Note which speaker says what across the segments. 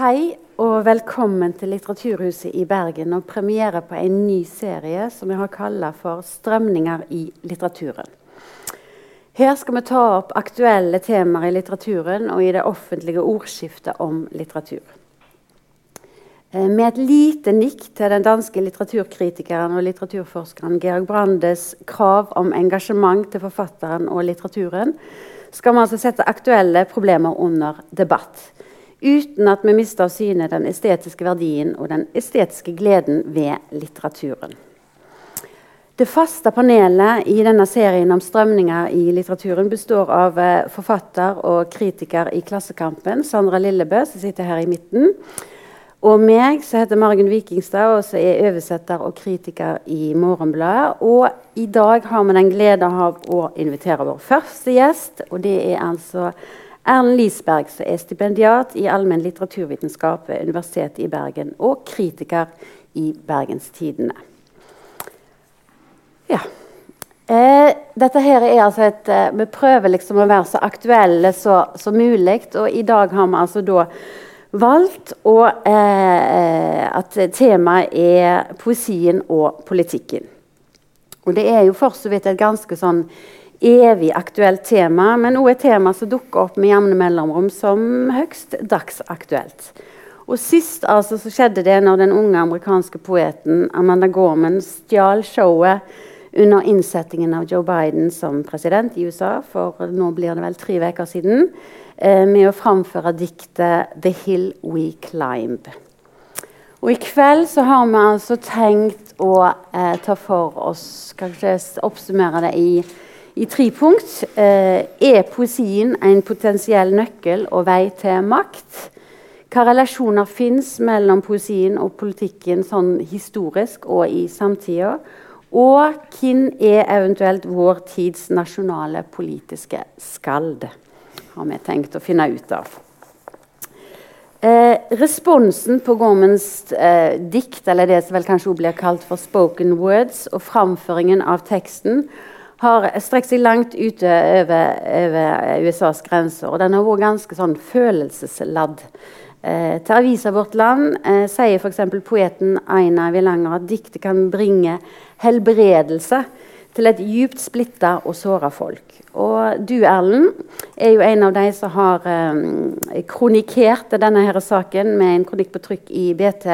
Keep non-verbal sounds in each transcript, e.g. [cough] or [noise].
Speaker 1: Hei og velkommen til Litteraturhuset i Bergen og premiere på en ny serie som jeg har kalla for 'Strømninger i litteraturen'. Her skal vi ta opp aktuelle temaer i litteraturen og i det offentlige ordskiftet om litteratur. Eh, med et lite nikk til den danske litteraturkritikeren og litteraturforskeren Georg Brandes krav om engasjement til forfatteren og litteraturen, skal vi altså sette aktuelle problemer under debatt uten at vi mister av syne den estetiske verdien og den estetiske gleden ved litteraturen. Det faste panelet i denne serien om strømninger i litteraturen består av eh, forfatter og kritiker i Klassekampen, Sandra Lillebø, som sitter her i midten. Og meg, som heter Margunn Vikingstad, og som er oversetter og kritiker i Morgenbladet. Og i dag har vi den glede av å invitere vår første gjest, og det er altså Erlend Lisberg, som er stipendiat i allmenn litteraturvitenskap ved Universitetet i Bergen og kritiker i Bergenstidene. Ja. Eh, dette her er altså et, eh, Vi prøver liksom å være så aktuelle som mulig. Og i dag har vi altså da valgt å, eh, at temaet er poesien og politikken. Og det er jo for så vidt et ganske sånn evig aktuelt tema, men også et tema som dukker opp med jevne mellomrom som høgst dagsaktuelt. Og Sist altså, så skjedde det når den unge amerikanske poeten Amanda Gorman stjal showet under innsettingen av Joe Biden som president i USA for nå blir det vel tre uker siden, eh, med å framføre diktet 'The Hill We Climb'. Og I kveld så har vi altså tenkt å eh, ta for oss Kanskje oppsummere det i i tre punkt eh, er poesien en potensiell nøkkel og vei til makt. Hva relasjoner fins mellom poesien og politikken sånn historisk og i samtida? Og hvem er eventuelt vår tids nasjonale politiske skald? Har vi tenkt å finne ut av. Eh, responsen på Gormans eh, dikt, eller det som vel kanskje blir kalt for spoken words, og framføringen av teksten, har strekt seg langt ute over, USAs grenser. Og den har vært ganske sånn følelsesladd. Eh, til avisa Vårt Land eh, sier f.eks. poeten Aina Villanger at diktet kan bringe helbredelse til et djupt splitta og såra folk. Og du, Erlend, er jo en av de som har eh, kronikert denne her saken med en kronikk på trykk i BT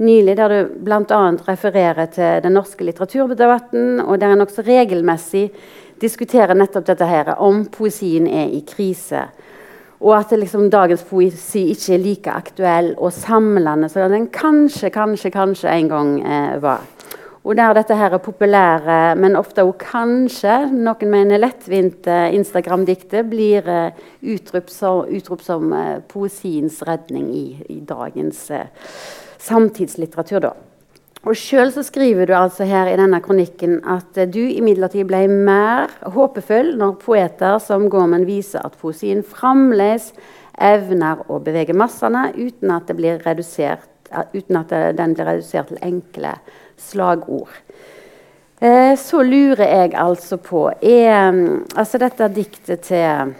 Speaker 1: nylig, der du bl.a. refererer til den norske litteraturdebatten, og der en også regelmessig diskuterer nettopp dette her, om poesien er i krise. Og at liksom, dagens poesi ikke er like aktuell og samlende som den kanskje, kanskje, kanskje en gang eh, var. Og der dette her er populære, men ofte også kanskje noen mener lettvinte Instagram-diktet blir uh, utropt som, utrop som uh, poesiens redning i, i dagens samtidslitteratur. da. Og Sjøl skriver du altså her i denne kronikken at du imidlertid ble mer håpefull når poeter som Gorman viser at poesien fremdeles evner å bevege massene uten at, det blir redusert, uten at den blir redusert til enkle slagord. Eh, så lurer jeg altså på er, mm, altså Dette diktet til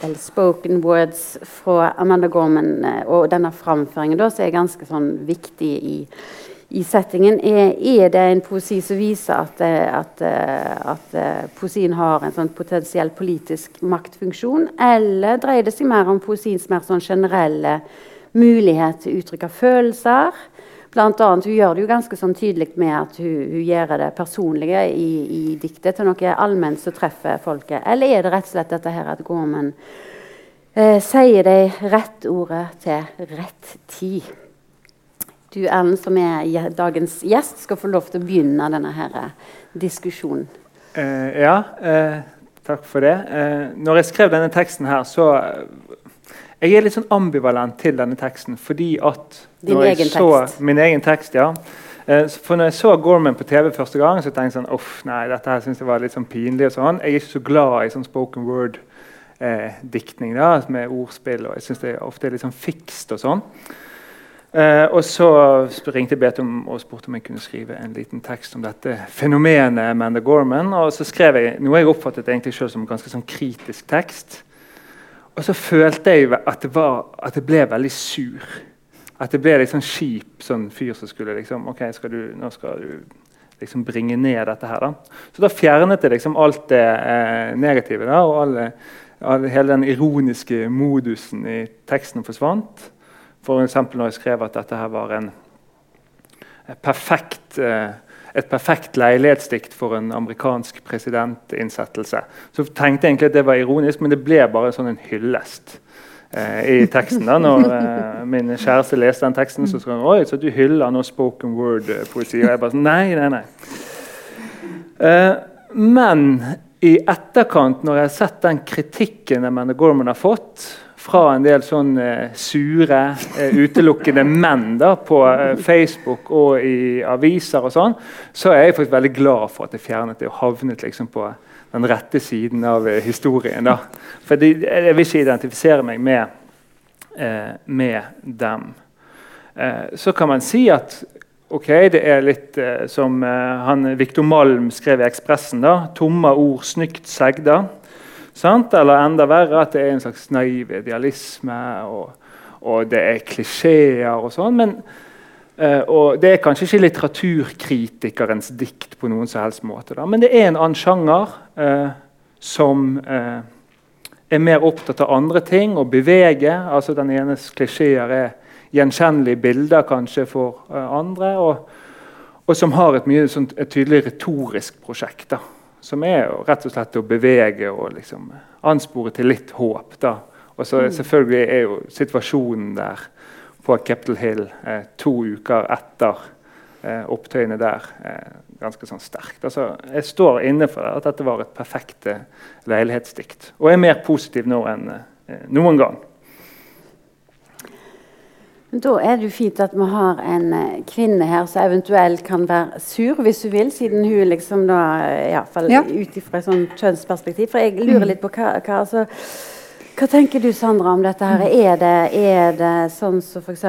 Speaker 1: eller spoken words fra Amanda Gorman eh, og denne framføringen da, som er ganske sånn viktig i, i settingen. Er, er, det en poesi som viser at, eh, at, at, at poesien har en sånn potensiell politisk maktfunksjon? Eller dreier det seg mer om poesiens mer sånn generelle mulighet til å uttrykke følelser? Blant annet, hun gjør det jo ganske sånn tydelig med at hun, hun gjør det personlige i, i, diktet til noe allment som treffer folket. Eller er det rett og slett dette her at Gormen eh, sier de rett ordet til rett tid? Du Erlend, som er dagens gjest, skal få lov til å begynne denne her eh, diskusjonen.
Speaker 2: Eh, ja, eh, takk for det. Uh, når jeg skrev denne teksten her, så jeg er litt sånn ambivalent til denne teksten. fordi at
Speaker 1: Din egen
Speaker 2: så,
Speaker 1: tekst?
Speaker 2: Min egen tekst, ja. Eh, for når jeg så Gorman på TV første gang, så tenkte jeg sånn Uff, nei, dette her synes jeg var litt sånn pinlig. og sånn. Jeg er ikke så glad i sånn spoken word-diktning eh, med ordspill. og Jeg syns det ofte er litt sånn fikst og sånn. Eh, og så ringte Beate og spurte om jeg kunne skrive en liten tekst om dette fenomenet Amanda Gorman. Og så skrev jeg noe jeg oppfattet egentlig selv som en ganske sånn kritisk tekst. Og så følte jeg at, var, at jeg ble veldig sur. At det ble liksom kjip sånn fyr som skulle liksom, ok, skal du, nå skal du liksom bringe ned dette her. da. Så da fjernet jeg liksom alt det eh, negative. da, og alle, alle, Hele den ironiske modusen i teksten forsvant. F.eks. når jeg skrev at dette her var en perfekt, eh, et perfekt leilighetsdikt for en amerikansk presidentinnsettelse. Så tenkte jeg egentlig at det var ironisk, men det ble bare sånn en hyllest eh, i teksten. da, Når eh, min kjæreste leste den teksten, så sa hun oi, så du hyller nå spoken word-poesi. Og jeg bare sånn, nei, nei, nei. Eh, men i etterkant, når jeg har sett den kritikken Amanda Gorman har fått fra en del sånn eh, sure, eh, utelukkende menn da, på eh, Facebook og i aviser, og sånn, så er jeg faktisk veldig glad for at jeg fjernet det og havnet liksom på den rette siden av historien. da. For jeg vil ikke identifisere meg med, med dem. Så kan man si at ok, det er litt som han Viktor Malm skrev i Ekspressen. da, Tomme ord, snykt segda. Sant? Eller enda verre at det er en slags naiv idealisme, og, og det er klisjeer og sånn. Men, uh, og det er kanskje ikke litteraturkritikerens dikt på noen som helst måte. Da. Men det er en annen sjanger uh, som uh, er mer opptatt av andre ting og bevege. altså Den enes klisjeer er gjenkjennelige bilder kanskje for andre. Og, og, som har et mye sånt, et tydelig retorisk prosjekt. da som er rett og slett å bevege og liksom anspore til litt håp. da. Og så mm. Selvfølgelig er jo situasjonen der på Capitol Hill eh, to uker etter eh, opptøyene der eh, ganske sånn sterkt. Altså, jeg står inne for det, at dette var et perfekt leilighetsdikt. Og er mer positiv nå enn eh, noen gang.
Speaker 1: Da er det jo fint at vi har en eh, kvinne her som eventuelt kan være sur, hvis hun vil, siden hun liksom da Iallfall ja. ut ifra et sånt kjønnsperspektiv. For jeg [clears throat] lurer litt på hva, hva, altså, hva tenker du, Sandra, om dette her? Er det, er det sånn som f.eks.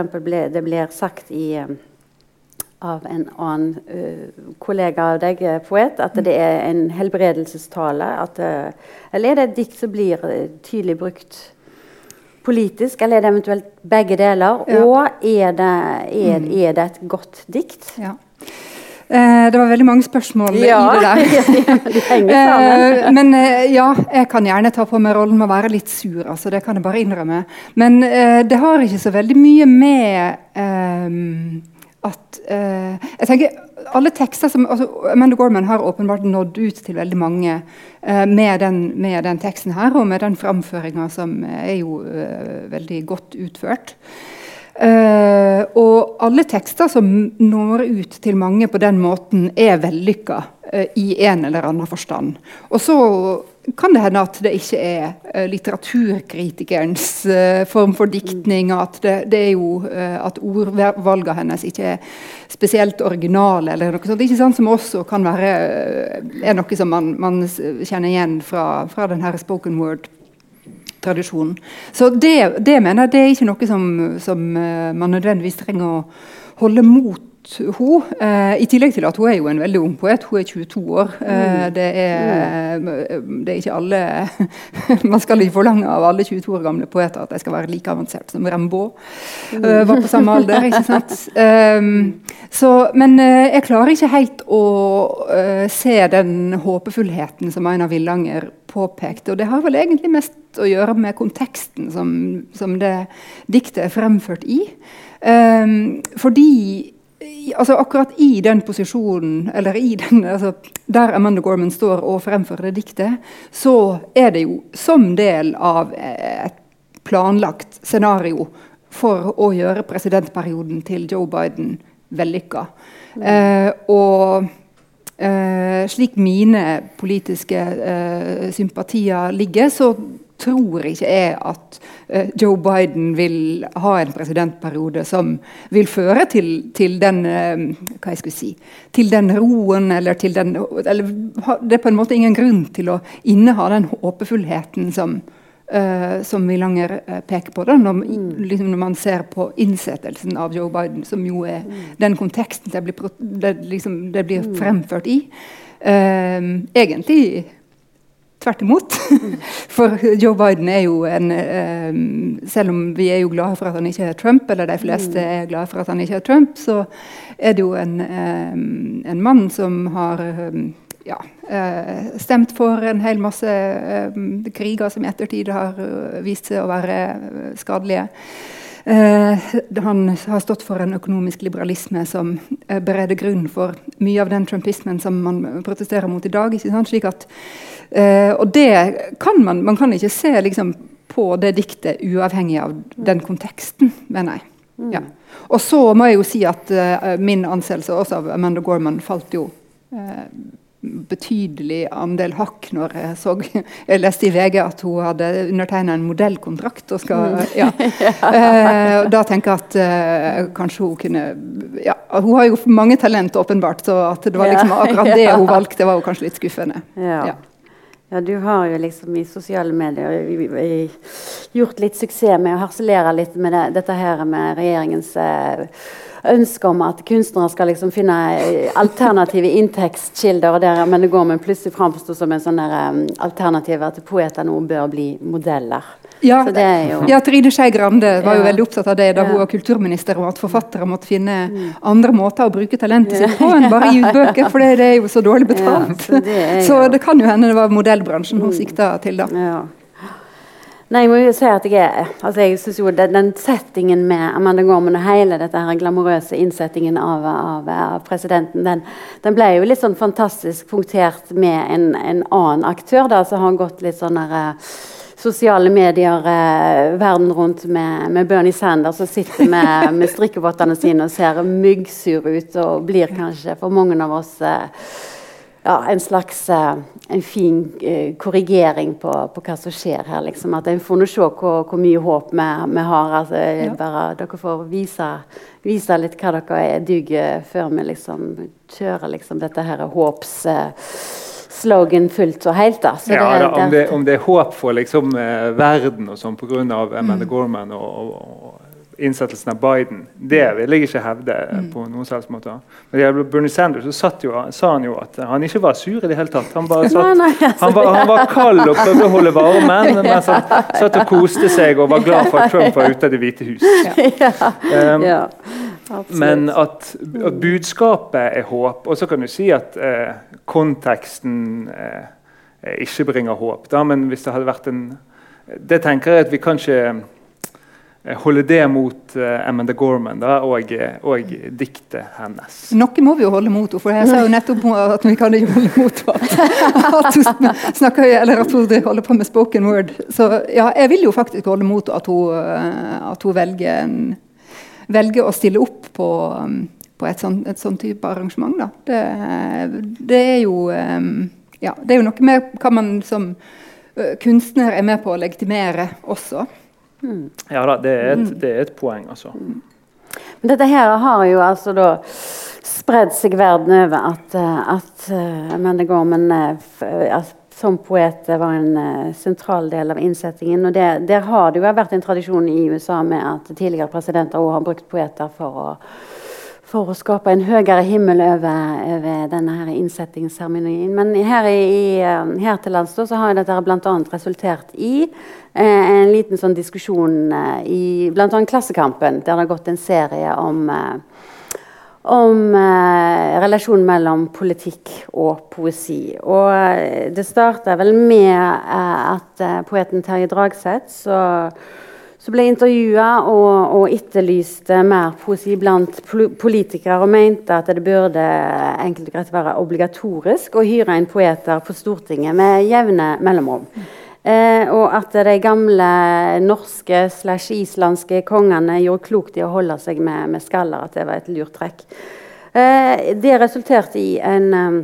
Speaker 1: Det blir sagt i eh, av en annen uh, kollega av deg, poet, at det er en helbredelsestale? At, uh, eller er det et dikt som blir tydelig brukt? Politisk, eller er det eventuelt begge deler? Ja. Og er det, er, mm. er det, et godt dikt?
Speaker 3: Ja. Eh, det var veldig mange spørsmål ja. i det der. [laughs] de eh, men eh, ja, jeg kan gjerne ta på meg rollen med å være litt sur. altså Det kan jeg bare innrømme. Men eh, det har ikke så veldig mye med eh, at uh, jeg tenker alle tekster som, altså, Amanda Gorman har åpenbart nådd ut til veldig mange uh, med, den, med, den, teksten her, og med den framføringa som er jo uh, veldig godt utført. og alle tekster som når ut til mange på den måten, er vellykka i en eller annen forstand. Og så kan det hende at det ikke er uh, litteraturkritikerens uh, form for diktning. At det, det er jo uh, at ordvalgene hennes ikke er spesielt originale. eller noe sånt, ikke sant, Som også kan være er noe som man, man kjenner igjen fra, fra denne spoken word-tradisjonen. Så det, det, mener jeg det er ikke noe som, som man nødvendigvis trenger å holde mot hun, eh, I tillegg til at hun er jo en veldig ung poet. Hun er 22 år. Eh, mm. det, er, det, er, ikke alle [laughs] Man skal ikke forlange av alle 22 år gamle poeter at de skal være like avansert som Rembaud mm. eh, var på samme alder. ikke sant? Så, men eh, jeg klarer ikke helt å se den håpefullheten som Einar Villanger påpekte. Og det har vel egentlig mest å gjøre med konteksten som, som det diktet er fremført i. Fordi altså akkurat i den posisjonen, eller i den, altså, der Amanda Gorman står og fremfører det diktet, så er det jo som del av et planlagt scenario for å gjøre presidentperioden til Joe Biden vellykka. Mm. Eh, og eh, slik mine politiske eh, sympatier ligger, så tror ikke jeg at uh, Joe Biden vil ha en presidentperiode som vil føre til, til den uh, hva jeg skulle si, til den roen eller til den eller, Det er på en måte ingen grunn til å inneha den håpefullheten som, uh, som Villanger peker på da, når, mm. liksom når, man ser på innsettelsen av Joe Biden, som jo er mm. den konteksten det blir, det, liksom, det blir mm. fremført i. egentlig tvert imot. [laughs] For Joe Biden er jo en um, Selv om vi er jo glade for at han ikke er Trump, eller de fleste er glade for at han ikke er Trump, så er det jo en, um, en mann som har um, ja, stemt for en hel masse kriger som i ettertid har vist seg å være skadelige. Eh, han har stått for en økonomisk liberalisme som eh, bereder grunn for mye av den trumpismen som man protesterer mot i dag. Slik at, eh, og det kan man Man kan ikke se liksom, på det diktet uavhengig av den konteksten, mener jeg. Mm. Ja. Og så må jeg jo si at uh, min anseelse også av Amanda Gorman falt jo uh, betydelig andel hakk når jeg så [laughs] Jeg leste i VG at hun hadde undertegna en modellkontrakt. og skal, mm. ja. [laughs] eh, Da tenker jeg at eh, kanskje hun kunne ja, Hun har jo mange talent, åpenbart, så at det var liksom akkurat det [laughs] hun valgte, var jo kanskje litt skuffende.
Speaker 1: Ja. Ja. Du har jo liksom i sosiale medier gjort litt suksess med å harselere litt med det, dette her med regjeringens eh, ønske om at kunstnere skal liksom finne eh, alternative inntektskilder. og der, Men det går med plutselig framstå som en sånn um, alternativ at poeter nå bør bli modeller.
Speaker 3: Ja, ja Trine Skei Grande var jo veldig opptatt av det da ja. hun var kulturminister, og at forfattere måtte finne mm. andre måter å bruke talentet sitt på enn bare gi ut bøker, for det, er jo så dårlig [laughs] betalt. Ja, så, det så, det kan jo hende det var modellbransjen hun mm. sikta til, da.
Speaker 1: Nei, jeg må jo si at jeg er altså jeg synes jo den, den settingen med Amanda Gorman og hele dette her glamorøse innsettingen av, av, av presidenten, den, den, ble jo litt sånn fantastisk punktert med en, en annen aktør da, som har gått litt sånn der uh, sosiale medier eh, verden rundt med, med, Bernie Sanders som sitter med, [laughs] med strikkevottene sine og ser myggsur ut og blir kanskje for mange av oss uh, ja, en slags uh, en fin uh, korrigering på, på, hva som skjer her. Liksom. At En får se hvor, hvor mye håp vi, vi har. Altså, ja. bare, dere får vise, vise, litt hva dere er duger før vi liksom kjører liksom, dette her håps... Uh, slogan fullt og helt. Da.
Speaker 2: Ja, det, da, om, det, om, det, er håp for liksom, verden og sånn pga. Amanda mm. Gorman og, og, og innsettelsen av Biden. Det vil jeg ikke hevde mm. på noen selvs måte. Men det Bernie Sanders så jo, sa han jo at han ikke var sur i det hele tatt. Han, [laughs] satt, han, var, han var, kald og prøvde å holde varmen [laughs] mens han satt og koste seg og var glad for at Trump var ute av Det hvite hus. [laughs] Um, ja. Men at, at, budskapet er håp. Og så kan du si at eh, konteksten eh, ikke bringer håp. Da. Men hvis det hadde vært en Det tenker jeg at vi kan ikke holde det mot uh, Amanda Gorman da, og, og, diktet hennes.
Speaker 3: Noe må vi jo holde mot henne, for jeg sa jo nettopp at vi kan ikke holde mot henne. [laughs] At hun, snakker, eller at hun holder på med spoken word. Så ja, jeg vil jo faktisk holde mot at hun, eh, at hun velger, en, velger, å stille opp på, um, på et sånt, et sånt type arrangement. Da. Det, det, er jo um, ja, det er jo noe med hva man som kunstner er med på å legitimere også.
Speaker 2: Mm. Ja da, det er, et, det er et poeng, altså. Mm.
Speaker 1: Men dette her har jo altså da spredd seg verden over at, eh, at uh, Amanda Gorman uh, som poet var en sentral del av innsettingen. og det, Der har det jo vært en tradisjon i USA med at tidligere presidenter også har brukt poeter for å for å skape en høyere himmel over, over denne her innsettingsseremonien. Men her, i, eh, her til lands så har dette bl.a. resultert i eh, en liten sånn diskusjon eh, i bl.a. Klassekampen, der det har gått en serie om eh, om eh, relasjonen mellom politikk og poesi. Og eh, det starta vel med at poeten Terje Dragseth så så ble intervjua og, og etterlyste mer poesi blant politikere og mente at det burde enkelt være obligatorisk å hyre inn poeter på Stortinget med jevne mellomrom. Eh, og at de gamle norske slash islandske kongene gjorde klokt i å holde seg med, med skaller. At det var et lurt trekk. Eh, det resulterte i en um,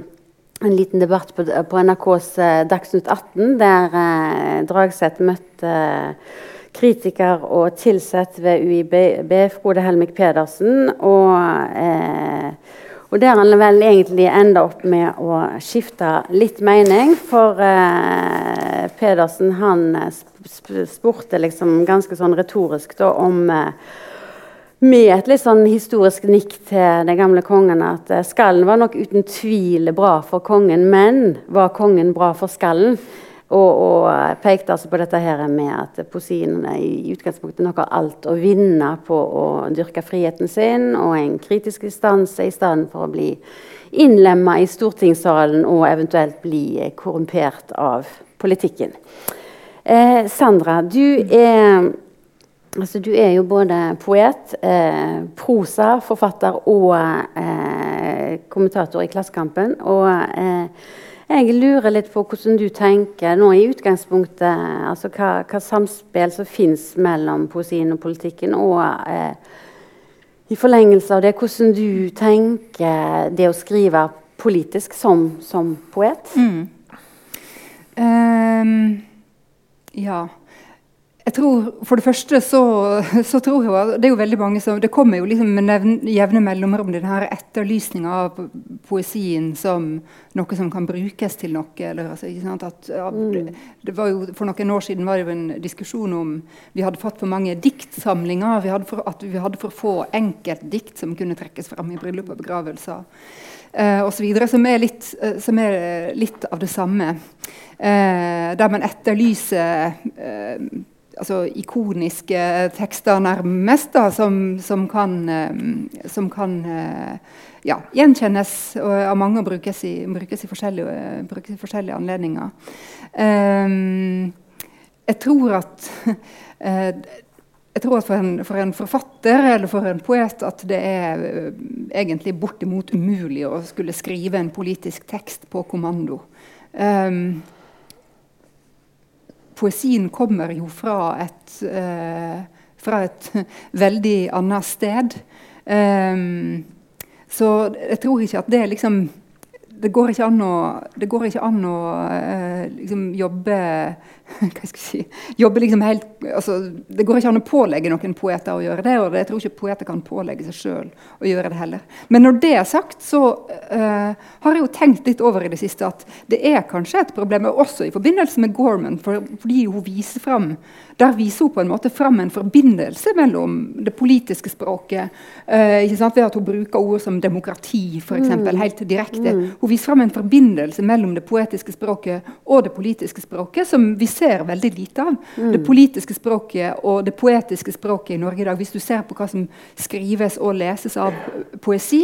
Speaker 1: en liten debatt på, på NRKs uh, Dagsnytt 18, der eh, Dragseth møtte uh, kritiker og tilsatt ved UiB, Frode Helmik Pedersen. Og, eh, og der han vel egentlig enda opp med å skifte litt mening. For eh, Pedersen han eh, spurte liksom ganske sånn retorisk da, om eh, med et litt sånn historisk nikk til den gamle kongen at eh, skallen var nok uten tvil bra for kongen, men var kongen bra for skallen? Og, og pekte altså på dette her med at poesien i utgangspunktet nok har alt å vinne på å dyrke friheten sin, og en kritisk distanse i stedet for å bli innlemma i stortingssalen og eventuelt bli korrumpert av politikken. Eh, Sandra, du er, altså, du er jo både poet, eh, prosaforfatter og eh, kommentator i Klassekampen. og eh, jeg lurer litt på hvordan du tenker nå i utgangspunktet altså hva, hva samspill som fins mellom poesien og politikken, og eh, i forlengelse av det hvordan du tenker det å skrive politisk som, som poet.
Speaker 3: Mm. Um, ja. Jeg tror, For det første så, så, tror jeg det er jo veldig mange som, det kommer jo liksom med jevne mellomrom denne etterlysninga av poesien som noe som kan brukes til noe. Eller, altså, at, mm. det, var jo, For noen år siden var det jo en diskusjon om vi hadde fått for mange diktsamlinger. Vi hadde for, at vi hadde for få enkeltdikt som kunne trekkes fram i bryllup og begravelser. Og så videre, som, er litt, uh, som er litt av det samme. Uh, der man etterlyser altså, ikoniske tekster, nærmest, da, som, som, kan, eh, som kan eh, ja, gjenkjennes av mange og brukes i, brukes i, forskjellige, brukes i forskjellige, anledninger. Um, jeg tror at [laughs] jeg tror at for en, for en, forfatter eller for en poet at det er egentlig bortimot umulig å skulle skrive en politisk tekst på kommando. Um, poesien kommer jo fra et, uh, fra et [laughs] veldig annet sted. Um, så jeg tror ikke at det liksom Det går ikke an å, ikke an å uh, liksom jobbe [laughs] hva skal jeg si, jobber liksom helt, altså, Det går ikke an å pålegge noen poeter å gjøre det, og jeg tror ikke poeter kan pålegge seg sjøl å gjøre det heller. Men når det er sagt, så uh, har jeg jo tenkt litt over i det siste at det er kanskje et problem, også i forbindelse med Gorman, for, fordi hun viser fram der viser hun på en måte fram en forbindelse mellom det politiske språket uh, ved at hun bruker ord som demokrati, f.eks., mm. helt direkte. Mm. Hun viser fram en forbindelse mellom det poetiske språket og det politiske språket som vi ser veldig lite av. Mm. Det politiske språket og det poetiske språket i Norge i dag. Hvis du ser på hva som skrives og leses av poesi,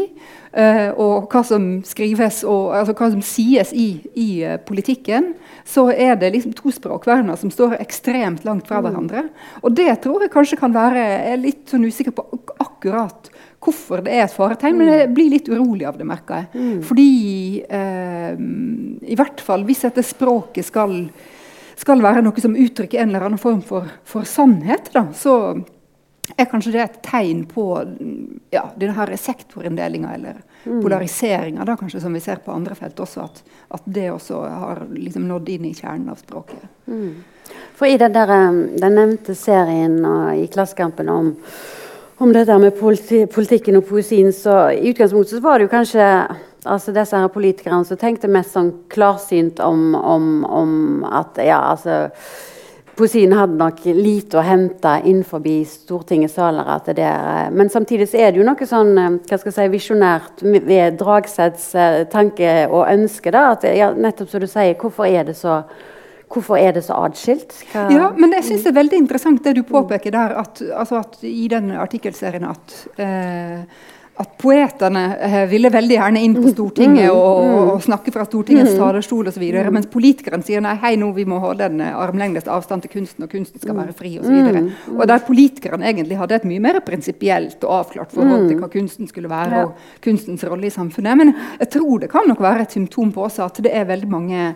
Speaker 3: uh, og hva som skrives og altså hva som sies i, i uh, politikken, så er det liksom to språkverner som står ekstremt langt fra mm. hverandre. Og det tror jeg kanskje kan være Jeg er litt sånn usikker på akkurat hvorfor det er et faretegn, men jeg blir litt urolig av det, merker jeg. Mm. Fordi eh, i hvert fall hvis dette språket skal skal være noe som uttrykker en eller annen form for, for sannhet, da, så er kanskje det et tegn på ja, denne sektorinndelinga eller mm. polariseringa som vi ser på andre felt også, at, at det også har liksom nådd inn i kjernen av språket. Mm.
Speaker 1: For i den, der, den nevnte serien uh, i Klassekampen om, om dette med politi politikken og poesien, så i utgangspunktet så var det jo kanskje altså disse her politikerne som tenkte mest sånn klarsynt om, om, om at ja, altså Poesien hadde nok lite å hente innenfor Stortingets saler. Der, men samtidig så er det jo noe sånn hva skal jeg si, visjonært ved Dragseths eh, tanke og ønske. da, at ja, nettopp som du sier, Hvorfor er det så Hvorfor er det så atskilt?
Speaker 3: Ja, men jeg syns det er veldig interessant det du påpeker der, at, altså at i den artikkelserien at eh, at poetene eh, ville veldig gjerne inn på mm, Stortinget mm, og, og, og snakke fra Stortingets mm. talerstol osv. Mens politikeren sier nei, hei, nå vi må holde en eh, armlengdes avstand til kunsten, og kunsten skal være fri osv. Og, og der politikeren egentlig hadde et mye mer prinsipielt og avklart forhold til hva kunsten skulle være, og kunstens rolle i samfunnet. Men jeg tror det kan nok være et symptom på også at det er veldig mange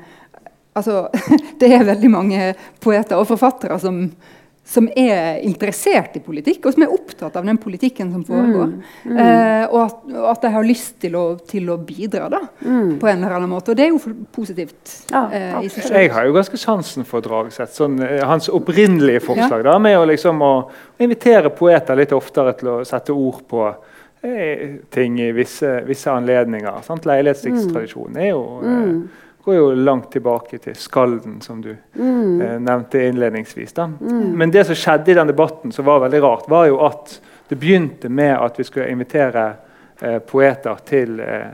Speaker 3: altså, [laughs] det er veldig mange poeter og forfattere som som er interessert i politikk, og som er opptatt av den politikken som foregår. Mm, mm. Eh, og, at, og, at, de har lyst til å, til å bidra da, mm. på en eller annen måte. Og det er jo positivt. Ja,
Speaker 2: eh, i seg selv. Jeg har jo ganske sansen for Dragseth. Sånn, eh, hans opprinnelige forslag ja. da, med å, liksom, å, invitere poeter litt oftere til å sette ord på eh, ting i visse, visse anledninger. Leilighetsdiktstradisjonen er jo eh, mm går jo langt tilbake til Skalden, som du mm. eh, nevnte innledningsvis. Mm. Men det som skjedde i den debatten, som var veldig rart, var jo at det begynte med at vi skulle invitere eh, poeter til eh,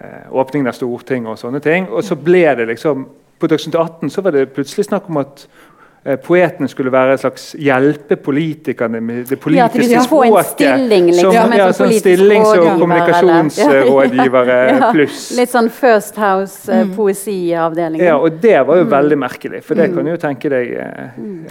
Speaker 2: eh åpningen av Stortinget og sånne ting. Og så ble det liksom på Dagsnytt 18 så var det plutselig snakk om at poetene skulle være en slags hjelpe politikerne med det
Speaker 1: Ja, de
Speaker 2: politiske
Speaker 1: skulle få en stilling, liksom,
Speaker 2: som, ja,
Speaker 1: sånn
Speaker 2: stillings- og
Speaker 1: rådgiver,
Speaker 2: kommunikasjonsrådgivere [laughs]
Speaker 1: Ja,
Speaker 2: pluss.
Speaker 1: Litt sånn First house poesiavdelingen.
Speaker 2: Ja, og det var jo veldig merkelig, for det kan du jo tenke deg eh,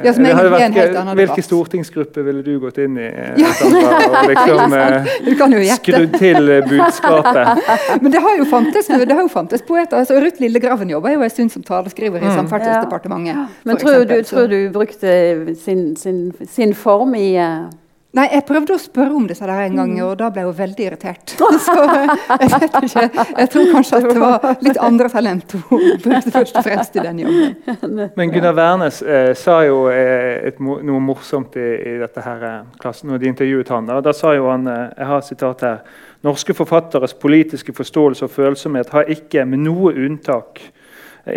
Speaker 3: Ja,
Speaker 2: det hadde
Speaker 3: egentlig er en
Speaker 2: vært- Hvilken stortingsgruppe ville du gått inn i? eh,
Speaker 3: Ja.
Speaker 2: Sandra, og [laughs] liksom eh, skrudd til eh, budskapet? [laughs]
Speaker 3: Men det har jo fantes, det har jo fantes poeter. Altså, Ruth Lillegraven jobber jo en stund som taleskriver i Samferdselsdepartementet.
Speaker 1: Men tror du, tror du brukte sin, sin, sin form i uh...
Speaker 3: Nei, jeg prøvde å spørre om disse der en gang, og da ble hun veldig irritert. [laughs] Så jeg vet ikke. Jeg tror kanskje at det var litt andre talent hun brukte først og fremst i den jobben.
Speaker 2: Men Gunnar Wærnes eh, sa jo eh, et, noe morsomt i, i dette her eh, klassen, når de intervjuet han. Da, da sa jo han eh, jeg har et sitat her, Norske forfatteres politiske forståelse og følsomhet har ikke med noe unntak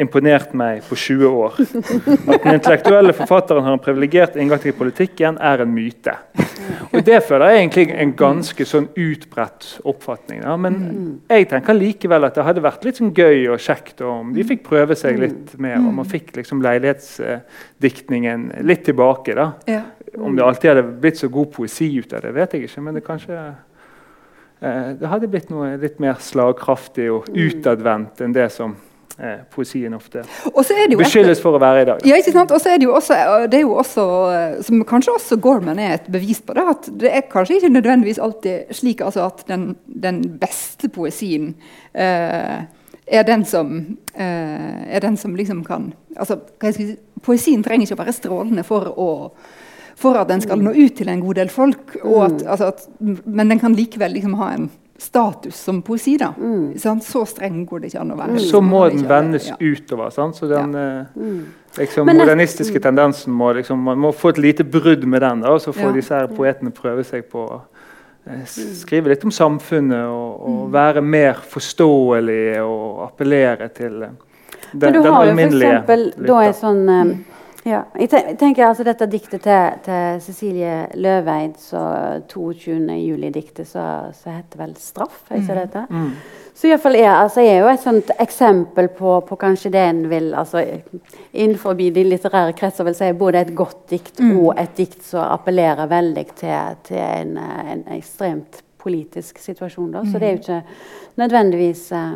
Speaker 2: imponert meg på 20 år. At den intellektuelle forfatteren har en privilegert inngang til politikken, er en myte. Og Det føler jeg egentlig en ganske sånn utbredt oppfatning. Da. Men jeg tenker likevel at det hadde vært litt sånn gøy og kjekt om de fikk prøve seg litt mer. Og man fikk liksom leilighetsdiktningen litt tilbake. da. Om det alltid hadde blitt så god poesi ut av det, vet jeg ikke. Men det kanskje eh, Det hadde blitt noe litt mer slagkraftig og utadvendt enn det som eh, poesien ofte
Speaker 3: er det jo et-
Speaker 2: beskyldes for å være i dag.
Speaker 3: Ja, ikke sant? Og så er det jo også, det er jo også eh, som kanskje også Gorman er et bevis på det, at det er kanskje ikke nødvendigvis alltid slik altså at den, den beste poesien eh, er den som eh, er den som liksom kan altså, hva jeg skal si, Poesien trenger ikke å være strålende for å for at den skal nå ut til en god del folk. Og at, altså at, men den kan likevel liksom ha en status som poesi. da. Sant? Så streng går det ikke an å være.
Speaker 2: Så må den vendes
Speaker 3: ja.
Speaker 2: utover. Sant? Så den eh, liksom,
Speaker 1: Men
Speaker 2: modernistiske tendensen må liksom, Man må få et lite brudd med den, da, og så får
Speaker 3: Ja.
Speaker 2: disse her poetene prøve seg på å eh, skrive litt om samfunnet og, og
Speaker 1: Mm.
Speaker 2: være mer forståelige og appellere til eh, den,
Speaker 1: Men du
Speaker 2: den
Speaker 1: har jo
Speaker 2: alminnelige
Speaker 1: f.eks. da en sånn eh, ja, jeg tenker altså Dette diktet til, til Cecilie Løveid, så 22.07-diktet, så, så heter vel 'Straff'? Jeg ikke dette? Så Mm. Så iallfall er, altså, er jo et sånt eksempel på, på kanskje det en vil altså, Innenfor de litterære kretser vil si både et godt dikt og et dikt som appellerer veldig til, til en, en ekstremt politisk situasjon. Da. Så det er jo ikke nødvendigvis eh,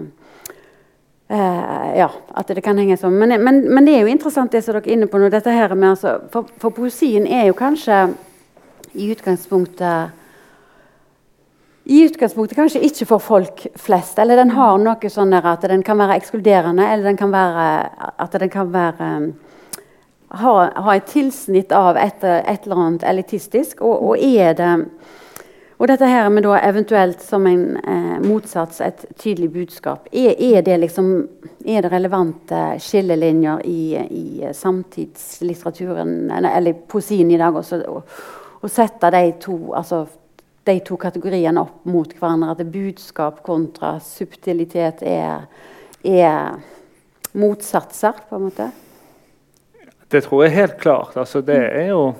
Speaker 1: Eh, ja, at det kan henge sånn. Men, men, men det er jo interessant det som dere er inne på nå. dette her med altså, for, for poesien er jo kanskje i utgangspunktet i utgangspunktet kanskje ikke for folk flest. Eller den har noe sånn at den kan være ekskluderende, eller den kan være, at den kan være ha, ha et tilsnitt av et, et eller annet elitistisk. Og, og er det og dette her med da eventuelt som en eh, motsats et tydelig budskap. Er, er, det liksom, er det relevante skillelinjer i, i samtidslitteraturen, eller, eller poesien i dag også, å, å sette de to, altså, de to kategoriene opp mot hverandre? At budskap kontra subtilitet er, er motsatser, på en måte?
Speaker 2: Det tror jeg helt klart. Altså, det er jo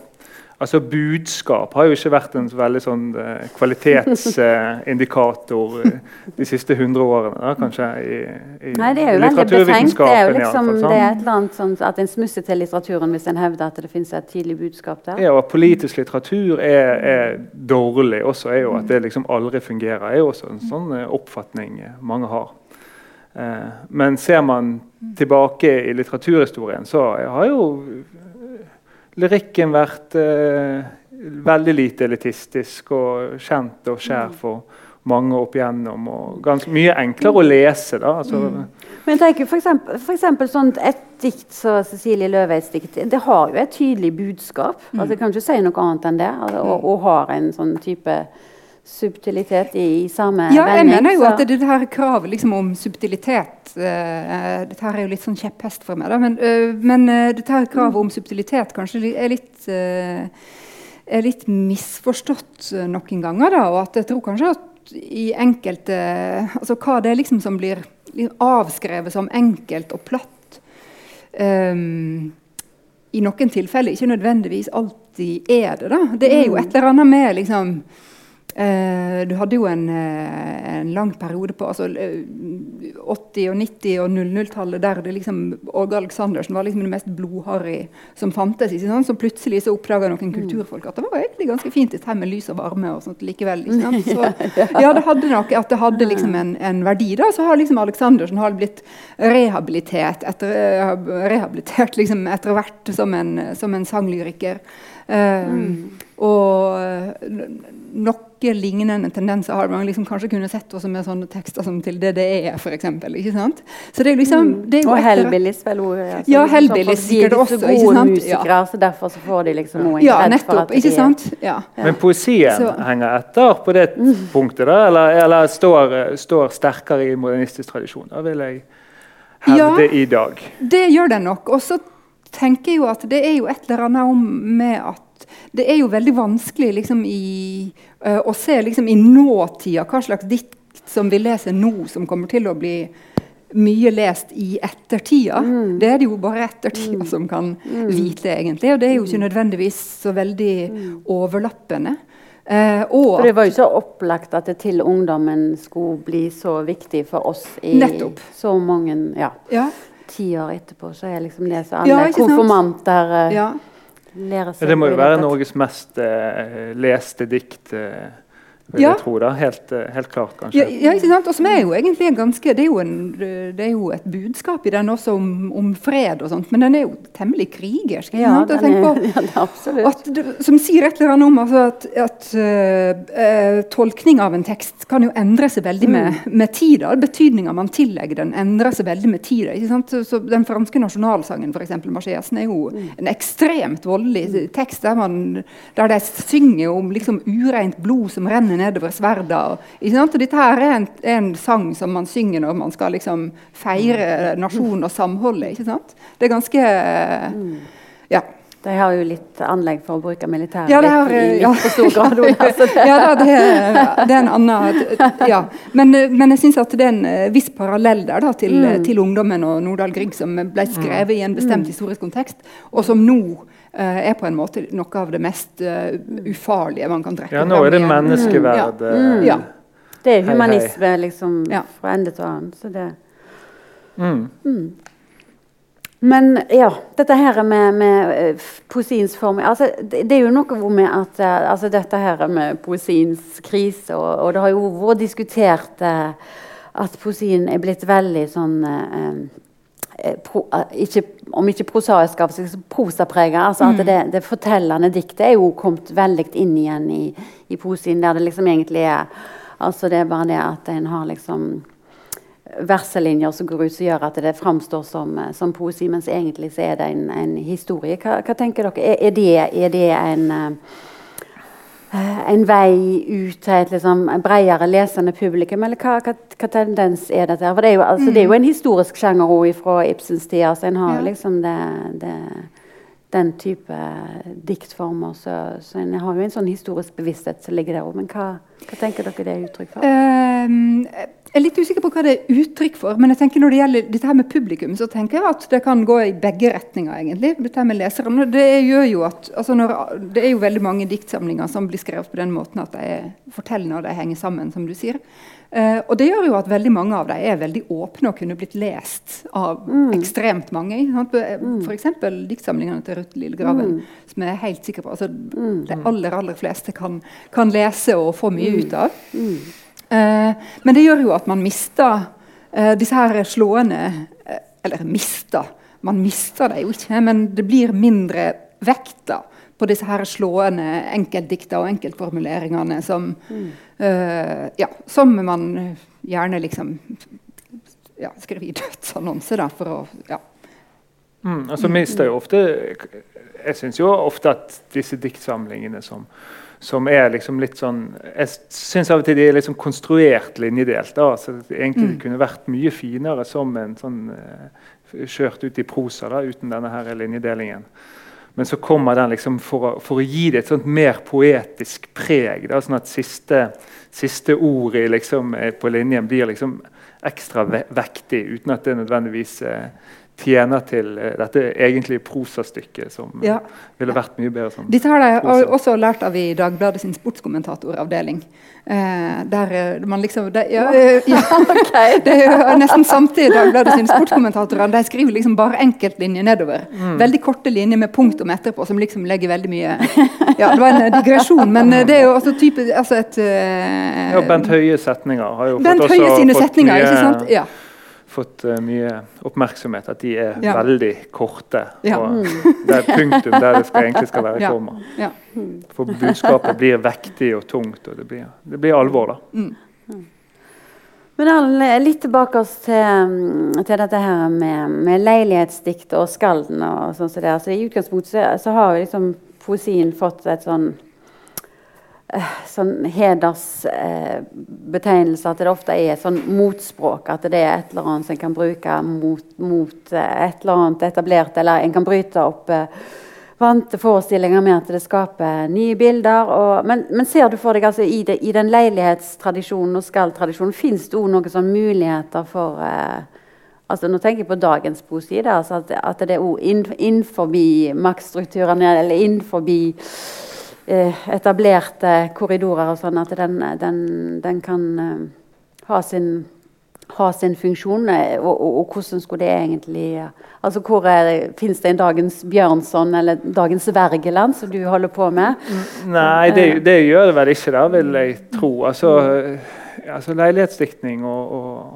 Speaker 2: Altså Budskap har jo ikke vært en veldig sånn eh, kvalitetsindikator [laughs] eh, de siste 100 årene. Da, kanskje i, i
Speaker 1: Nei, det er jo veldig befengt. Det er jo liksom,
Speaker 2: fall,
Speaker 1: det er et eller annet sånn at en smusser til litteraturen hvis en hevder at det finnes et tidlig budskap der.
Speaker 2: Ja, og at politisk litteratur er, er dårlig også, er jo at det liksom aldri fungerer. er jo også en sånn eh, oppfatning mange har. Eh, men ser man tilbake i litteraturhistorien, så har jo lyrikken vært eh, veldig lite elitistisk og kjent og skjær for mange opp igjennom. Og ganske mye enklere å lese. da, altså...
Speaker 1: Men jeg tenker for eksempel, for eksempel sånt, Et dikt som Cecilie Løveids dikt det har jo et tydelig budskap. altså Jeg kan ikke si noe annet enn det. Altså, og, og har en sånn type subtilitet i, i samme
Speaker 3: Ja, jeg
Speaker 1: vending.
Speaker 3: mener jo
Speaker 1: så-
Speaker 3: at det, det her kravet liksom om subtilitet uh, Dette her er jo litt sånn kjepphest for meg, da, men, uh, men uh, dette her kravet om subtilitet kanskje er litt er litt misforstått noen ganger. da, og at jeg tror kanskje at i enkelte altså Hva det er liksom som blir avskrevet som enkelt og platt, um, i noen tilfeller ikke nødvendigvis alltid er det. da. Det er jo et eller annet med liksom du hadde jo en, eh, en, lang periode på altså, 80-, og 90- og 00-tallet der det liksom, Åge Aleksandersen var liksom det mest blodharry som fantes. Ikke sant? Så plutselig så oppdaga noen mm. kulturfolk at det var egentlig ganske fint dette med lys og varme. og sånt likevel. Ikke sant? [laughs] Så, ja, det hadde nok at det hadde liksom en, en verdi. da, Så har liksom Aleksandersen har blitt rehabilitert etter, rehabilitert liksom etter hvert som en, som en sanglyriker. Um, mm. Og noe lignende tendenser har man liksom kanskje kunne sett også med sånne tekster som til DDE, f.eks. Så det er liksom, mm. det er
Speaker 1: og Hellbillies, vel ordet.
Speaker 3: Altså, ja, Hellbillies sikkert også.
Speaker 1: De er så gode musikere, ja. så derfor så får de liksom noe
Speaker 3: ja, nettopp, ikke sant? Ja.
Speaker 2: Men poesien så. henger etter på det mm. punktet, da? Eller, eller står, står, sterkere i modernistisk tradisjon? Da vil jeg hevde i dag.
Speaker 3: Det gjør den nok. Og så tenker jeg jo at det er jo et eller annet om med at det er jo veldig vanskelig liksom, i, uh, å se liksom, i nåtida hva slags dikt som vi leser nå, som kommer til å bli mye lest i ettertida. Mm. Det er det jo bare ettertida mm. som kan mm. vite, egentlig. Og det er jo ikke mm. nødvendigvis så veldig mm. overlappende.
Speaker 1: Eh, for Det var jo så opplagt at det til ungdommen skulle bli så viktig for oss i nettopp. så mange ja, ja. tiår etterpå. Så jeg liksom leser alle ja, konfirmanter. Eh, ja
Speaker 2: det må jo være Norges mest uh, leste dikt. Uh, vil ja. jeg tro da. Helt, eh, helt klart, kanskje.
Speaker 3: Ja, ja, ikke sant? Og som er jo egentlig ganske, det er jo, en, det er jo et budskap i den også om, om, fred og sånt, men den er jo temmelig krigersk.
Speaker 1: Ja, den er, [laughs] ja, absolutt.
Speaker 3: At, som sier et eller annet om altså, at, at uh, tolkning av en tekst kan jo endre seg veldig med, mm. med tida. Betydninga man tillegger den, endrer seg veldig med tida. ikke sant? Så, så Den franske nasjonalsangen, f.eks., Marseillaisen, er jo mm. en ekstremt voldelig mm. tekst der, man, der de synger om liksom, ureint blod som renner nedover sverda. Og, dette her er en, en, sang som man synger når man skal liksom feire nasjon og samholdet. ikke sant? Det er ganske Ja.
Speaker 1: De har jo litt anlegg for å bruke militæret
Speaker 3: ja, litt,
Speaker 1: i
Speaker 3: ja.
Speaker 1: for stor grad. Altså [laughs]
Speaker 3: det. ja, det, er, det er en annen ja. Men, men jeg syns det er en eh, viss parallell der da, til, mm. til ungdommen og Nordahl Grieg, som ble skrevet i en bestemt mm. historisk kontekst, og som nå er på en måte noe av det mest uh, ufarlige man kan trekke
Speaker 2: fram. Ja, nå er det menneskeverd.
Speaker 1: Mm. Ja. Mm. ja. Det er humanisme liksom, fra ende til annen. Så det mm. mm. Men ja, dette her med, med poesiens form altså, det, det, er jo noe med at altså, Dette her med poesiens krise, og, og det har jo vært diskutert at poesien er blitt veldig sånn Eh, pro, eh, ikke, om ikke prosaisk, så liksom prosaprega. Altså mm. at det, det, fortellende diktet er jo kommet veldig inn igjen i, i poesien, der det liksom egentlig er altså Det er bare det at en har liksom verselinjer som går ut som gjør at det framstår som, eh, som poesi, mens egentlig så er det en, en historie. Hva, hva, tenker dere? Er, er, det, er det en Eh, en vei ut til et liksom, bredere lesende publikum? Eller hva, hva, hva, tendens er dette? For det er jo, altså, det er jo en historisk sjanger òg fra Ibsens tid. Altså, en har ja. liksom det, det, den type diktformer. Så, så, en har jo en sånn historisk bevissthet som ligger der òg. Men hva, hva, tenker dere det er uttrykk for? Um,
Speaker 3: jeg er litt usikker på hva det er uttrykk for. Men jeg tenker når det gjelder dette her med publikum, så tenker jeg at det kan gå i begge retninger. egentlig, dette her med leserne. Det gjør jo at, altså når, det er jo veldig mange diktsamlinger som blir skrevet på den måten at de er fortellende og de henger sammen, som du sier. Uh, og det gjør jo at veldig mange av dem er veldig åpne og kunne blitt lest av mm. ekstremt mange. Mm. F.eks. diktsamlingene til Ruth Lillegraven, mm. som jeg er helt sikker på altså, mm. de aller aller fleste kan, kan, lese og få mye mm. ut av. Mm. Eh, men det gjør jo at man mister eh, disse her slående eh, Eller mister. Man mister det jo ikke, men det blir mindre vekta på disse her slående enkeltdikta og enkeltformuleringene som, mm. uh, ja, som man gjerne liksom ja, skriver i dødsannonse da, for å ja.
Speaker 2: Mm, altså mister jo ofte Jeg syns jo ofte at disse diktsamlingene som som er liksom litt sånn Jeg syns av og til de er liksom konstruert linjedelt. da, så Egentlig mm. kunne vært mye finere som en sånn uh, kjørt ut i prosa da, uten denne her linjedelingen. Men så kommer den liksom for for å gi det et sånt mer poetisk preg. Da, sånn at siste, siste ordet liksom, på linjen blir liksom ekstra vektig, uten at det nødvendigvis uh, tjener til eh, dette egentlige prosastykket som eh,
Speaker 3: Ja.
Speaker 2: ville vært mye bedre som
Speaker 3: Dette har jeg også lært av i Dagbladet sin sportskommentatoravdeling. Eh, der eh, man liksom det, ja, ja, [laughs] okay. [laughs] det er jo nesten samtidig Dagbladet sine sportskommentatorer de skriver liksom bare enkeltlinjer nedover.
Speaker 2: Mm.
Speaker 3: Veldig korte linjer med punktum etterpå, som liksom legger veldig mye [laughs] Ja, det var en digresjon, men det er jo også type, altså et eh,
Speaker 2: Ja, Bent Høies setninger har jo
Speaker 3: Bent
Speaker 2: fått,
Speaker 3: Høie
Speaker 2: også
Speaker 3: sine
Speaker 2: fått
Speaker 3: setninger,
Speaker 2: mye,
Speaker 3: ikke sant? Ja.
Speaker 2: Fått uh, mye oppmerksomhet. At de er
Speaker 3: Ja.
Speaker 2: veldig korte.
Speaker 3: Ja.
Speaker 2: Og det er punktum der det skal, egentlig skal være
Speaker 3: Ja.
Speaker 2: komma.
Speaker 3: ja.
Speaker 2: For budskapet blir vektig og tungt, og det blir, det blir alvor, da.
Speaker 1: Men Erlend, litt tilbake oss til, mm, til dette her med, med leilighetsdikt og skalden. og sånn som det. Altså, I utgangspunktet så, så har jo liksom poesien fått et sånn sånn hedersbetegnelse at det ofte er sånn motspråk. At det er et eller annet som en kan bruke mot, mot eh, et eller annet etablert, eller en kan bryte opp eh, vante forestillinger med at det skaper nye bilder. Og, men, men ser du for deg altså, i, det, i den leilighetstradisjonen og skall-tradisjonen, fins det òg noen sånne muligheter for eh, altså Nå tenker jeg på dagens poesi. Da, altså at, at det er òg innenfor maktstrukturene, eller innenfor etablerte korridorer og sånn, at den, den, den kan eh, ha sin ha sin funksjon, eh, og, og, og hvordan skulle det egentlig altså hvor Fins det en dagens Bjørnson eller dagens Wergeland som du holder på med?
Speaker 2: Nei, det, det gjør det vel ikke, da, vil jeg tro. Altså, altså Leilighetsdiktning og, og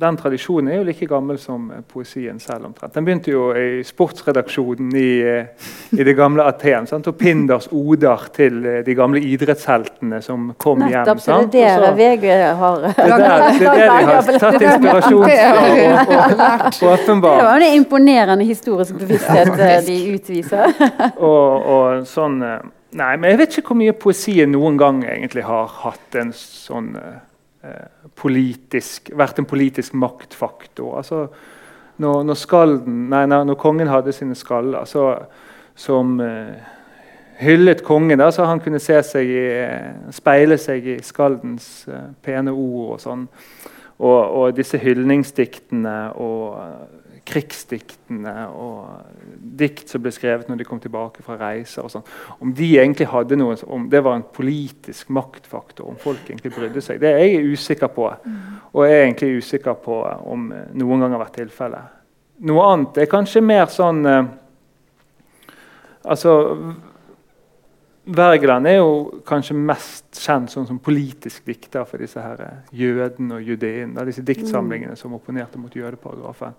Speaker 2: den tradisjonen er jo like gammel som poesien selv. omtrent. Den begynte jo i sportsredaksjonen i, eh, i det gamle Aten. Sant? Og Pinders oder til eh, de gamle idrettsheltene som kom hjem.
Speaker 1: Nettopp,
Speaker 2: sant?
Speaker 1: det er det VG har
Speaker 2: det er der, det er der de har [laughs] tatt inspirasjon fra. Og
Speaker 1: Det var en imponerende historisk bevissthet eh, de utviser. [laughs]
Speaker 2: Og, og sånn eh, Nei, men jeg vet ikke hvor mye poesien noen gang egentlig har hatt en sånn eh, eh, politisk Vært en politisk maktfaktor. Altså, når, når, skalden, nei, nei, når kongen hadde sine skaller, så, som eh, hyllet kongen, da, så han kunne se seg i, speile seg i skaldens eh, pene ord og sånn. Og, og disse hyldningsdiktene og eh, krigsdiktene og dikt som ble skrevet når de kom tilbake fra reiser. og sånn, Om de egentlig hadde noe, om det var en politisk maktfaktor, om folk egentlig brydde seg, det er jeg usikker på. Og jeg er egentlig usikker på om eh, noen gang har vært tilfellet. Noe annet er kanskje mer sånn eh, Altså Wergeland er jo kanskje mest kjent sånn som politisk dikter for disse her jøden jødene og judeen. Disse diktsamlingene som opponerte mot jødeparagrafen.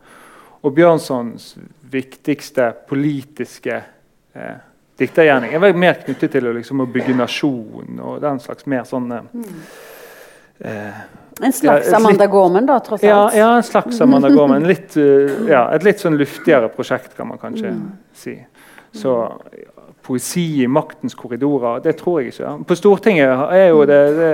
Speaker 2: Og Bjørnsons viktigste politiske eh, diktergjerning er vel mer knyttet til liksom, å bygge nasjon og den slags mer sånn eh, eh,
Speaker 1: En slags
Speaker 2: Ja,
Speaker 1: Amanda Gorman, da, tross
Speaker 2: ja,
Speaker 1: alt.
Speaker 2: ja, en slags Amanda Gorman. Litt, uh, ja, et litt sånn luftigere prosjekt, kan man kanskje si. Så poesi i maktens korridorer, det tror jeg ikke. På Stortinget er jo det, det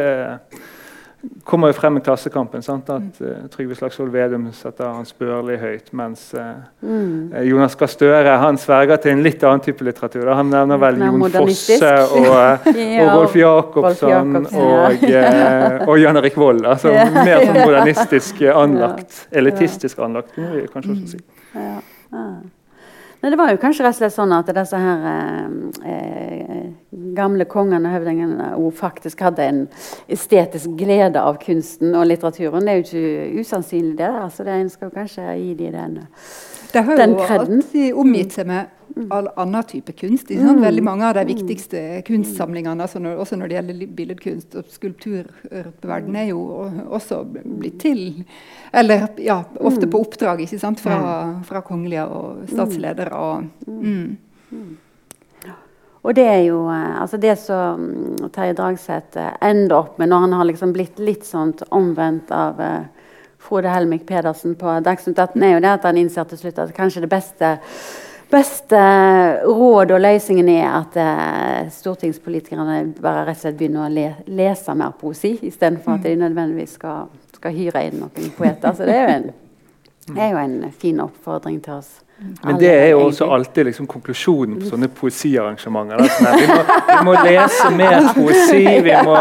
Speaker 2: kommer jo frem i Klassekampen sant? at uh, Trygve Slagsvold Vedum setter Hans Børli høyt, mens uh,
Speaker 1: Mm.
Speaker 2: eh, Jonas Gahr Støre han sverger til en litt annen type litteratur. da. Han nevner vel Jon. Fosse [laughs] og,
Speaker 1: Ja,
Speaker 2: og Rolf Jacobsson
Speaker 1: Jacobsen,
Speaker 2: og, [laughs] uh, og Jan Erik Vold. Altså,
Speaker 1: Ja.
Speaker 2: mer sånn [laughs] modernistisk anlagt. Elitistisk anlagt, må vi kanskje også si.
Speaker 1: Ja. Nei, det var jo kanskje rett og slett sånn at disse her eh, eh, gamle kongene og høvdingene faktisk hadde en estetisk glede av kunsten og litteraturen. Det er jo ikke usannsynlig, det. altså det En skal kanskje gi dem den.
Speaker 3: De har jo alltid omgitt seg med all annen type kunst. Sant? Veldig mange av de viktigste kunstsamlingene, altså når, også når det gjelder billedkunst og skulpturer på verden, er jo også blitt til Eller ja, ofte på oppdrag ikke sant? Fra, fra kongelige og statsledere. Og, mm.
Speaker 1: Og det er jo eh, altså det som mm, Terje Dragseth eh, ender opp med når han har liksom blitt litt sånn omvendt av eh, Frode Helmik Pedersen på Dagsnytt 18, er jo det at han innser til slutt at kanskje det beste beste råd og løsningen er at eh, stortingspolitikerne bare rett og slett begynner å le lese mer poesi, istedenfor at de nødvendigvis skal, skal hyre inn noen poeter. Så det er jo en, [laughs] det er jo en fin oppfordring til oss
Speaker 2: Men det er jo også alltid liksom konklusjonen på sånne poesiarrangementer. Sånn vi, må, vi, må, lese mer poesi, vi må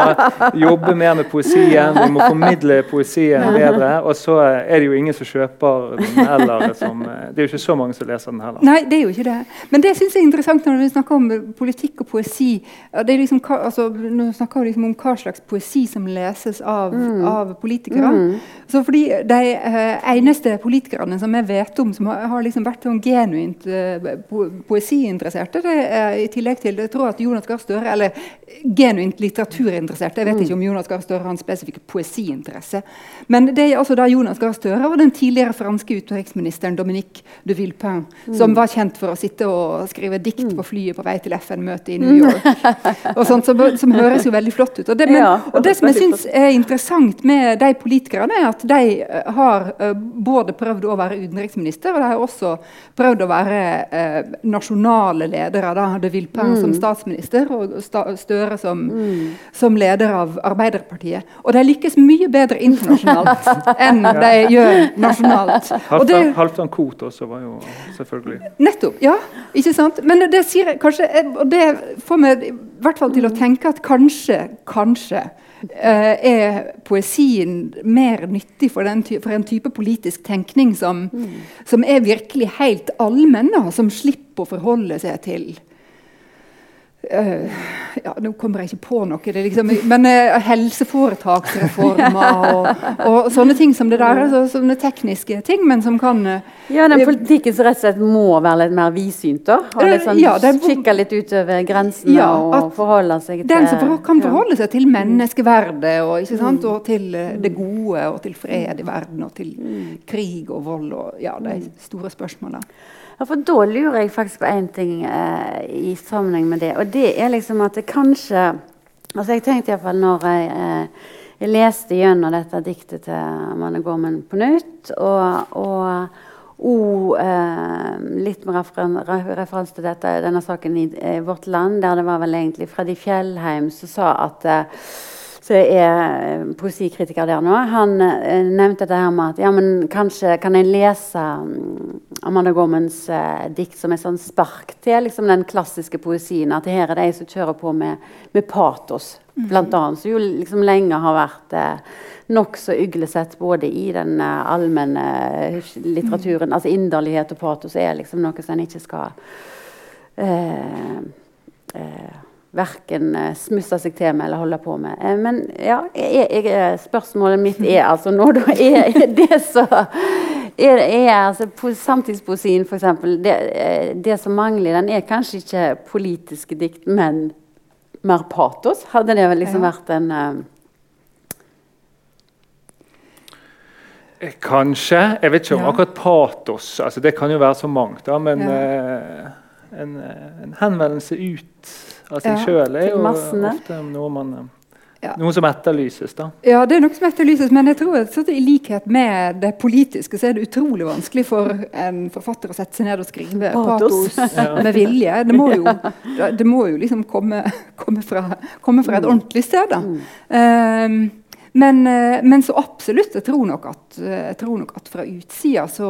Speaker 2: jobbe mer med poesien, vi må formidle poesien bedre. Og så er det jo ingen som kjøper den heller. Som, det er jo ikke så mange som leser den heller.
Speaker 3: Nei, det er jo ikke det. Men det syns jeg er interessant når vi snakker om politikk og poesi. Det er liksom, altså, nå snakker vi liksom om hva slags poesi som leses av, mm. av politikere. Mm. Så fordi De uh, eneste politikerne som jeg vet om som har, har liksom vært sånn genuint uh, po poesiinteresserte. Det er i tillegg til jeg tror at Jonas Gahr Støre Eller genuint litteraturinteresserte. Jeg vet mm. ikke om Jonas Gahr Støre har en spesifikk poesiinteresse. Men det er altså da Jonas Gahr Støre og den tidligere franske utenriksministeren Dominique de Villepin, mm. som var kjent for å sitte og skrive dikt mm. på flyet på vei til FN-møtet i New York. og sånt, som, som, høres jo veldig flott ut. Og det, men, og det som jeg syns er interessant med de politikerne, er at de eh, har uh, både prøvd å være utenriksminister, og de har også prøvd å være eh, nasjonale ledere. Da hadde Villepin mm. som statsminister og Støre som, mm. som, leder av Arbeiderpartiet. Og de lykkes mye bedre internasjonalt [laughs] enn de gjør nasjonalt. [laughs]
Speaker 2: Halvdan Koht også var jo selvfølgelig
Speaker 3: Nettopp. Ja, ikke sant? Men det sier kanskje, og det får meg i hvert fall til å tenke at kanskje, kanskje er poesien mer nyttig for, for, en type politisk tenkning som, mm. som er virkelig helt allmenn, som slipper å forholde seg til ja, Nå kommer jeg ikke på noe. Liksom, men uh, helseforetaksreformer [laughs] og, og, sånne ting som det der. Altså, sånne tekniske ting, men som kan uh,
Speaker 1: Ja, den politikken som rett og slett må være litt mer vidsynt, da? Og liksom, ja, Kikke litt utover grensene ja, og forholde seg
Speaker 3: til Den som for, kan forholde seg til menneskeverdet og, sant, og til det gode og til fred i verden og til mm. krig og vold og ja, de store spørsmålene.
Speaker 1: Ja, for Da lurer jeg faktisk på én ting eh, i sammenheng med det. Og det er liksom at det kanskje altså Jeg tenkte iallfall når jeg, eh, jeg leste gjennom dette diktet til Amanda Gorman på nytt, og, og, og eh, litt med referanse til dette, denne saken i, i Vårt Land, der det var vel egentlig Freddy Fjellheim som sa at eh, som er eh, poesikritiker der nå, han eh, nevnte det her med at ja, men kanskje kan jeg lese um, Amanda Gormans eh, dikt som et sånn spark til liksom, den klassiske poesien. At her er de som kjører på med, med patos, mm. blant annet. Som jo liksom lenge har vært eh, nokså uglesett både i den eh, allmenne litteraturen. Mm. Altså inderlighet og patos er liksom noe som en ikke skal eh, verken uh, smusse seg til med eller holde på med. Uh, men ja, jeg, jeg, eh, spørsmålet mitt er altså nå da er det så er, er altså, Samtidspoesien, f.eks. Det, det som mangler, den er kanskje ikke politiske dikt, men mer patos? Hadde det liksom ja. vært en uh,
Speaker 2: Kanskje. Jeg vet ikke om ja. akkurat patos. Altså, det kan jo være så mangt. Da, men ja. en, en henvendelse ut av seg ja, sjøl er jo ofte noe man ja. Noe som etterlyses, da.
Speaker 3: Ja, det er noe som etterlyses, men jeg tror at i likhet med det politiske så er det utrolig vanskelig for en forfatter å sette seg ned og skrive patos, [laughs] ja. med vilje. Det må jo, det må jo liksom komme, komme, fra, komme, fra, et mm. ordentlig sted, da. Um, men, eh, men, så absolutt. Jeg tror nok at, jeg tror nok at fra utsida så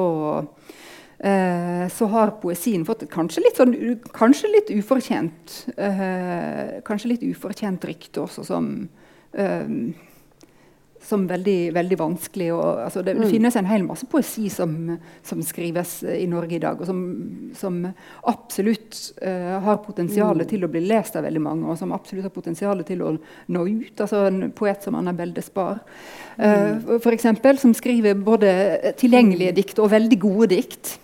Speaker 3: eh, så har poesien fått et kanskje litt, sånn, kanskje litt ufortjent eh, Kanskje litt ufortjent rykte også som eh, som veldig, veldig vanskelig. Og, altså, det, det, mm. finnes en hel masse poesi som, som, skrives i Norge i dag, og som, som absolutt uh, har potensial mm. til å bli lest av veldig mange, og som absolutt har potensial til å nå ut. Altså En poet som Annabelle Despar, uh, mm. f.eks., som skriver både tilgjengelige dikt og veldig gode dikt.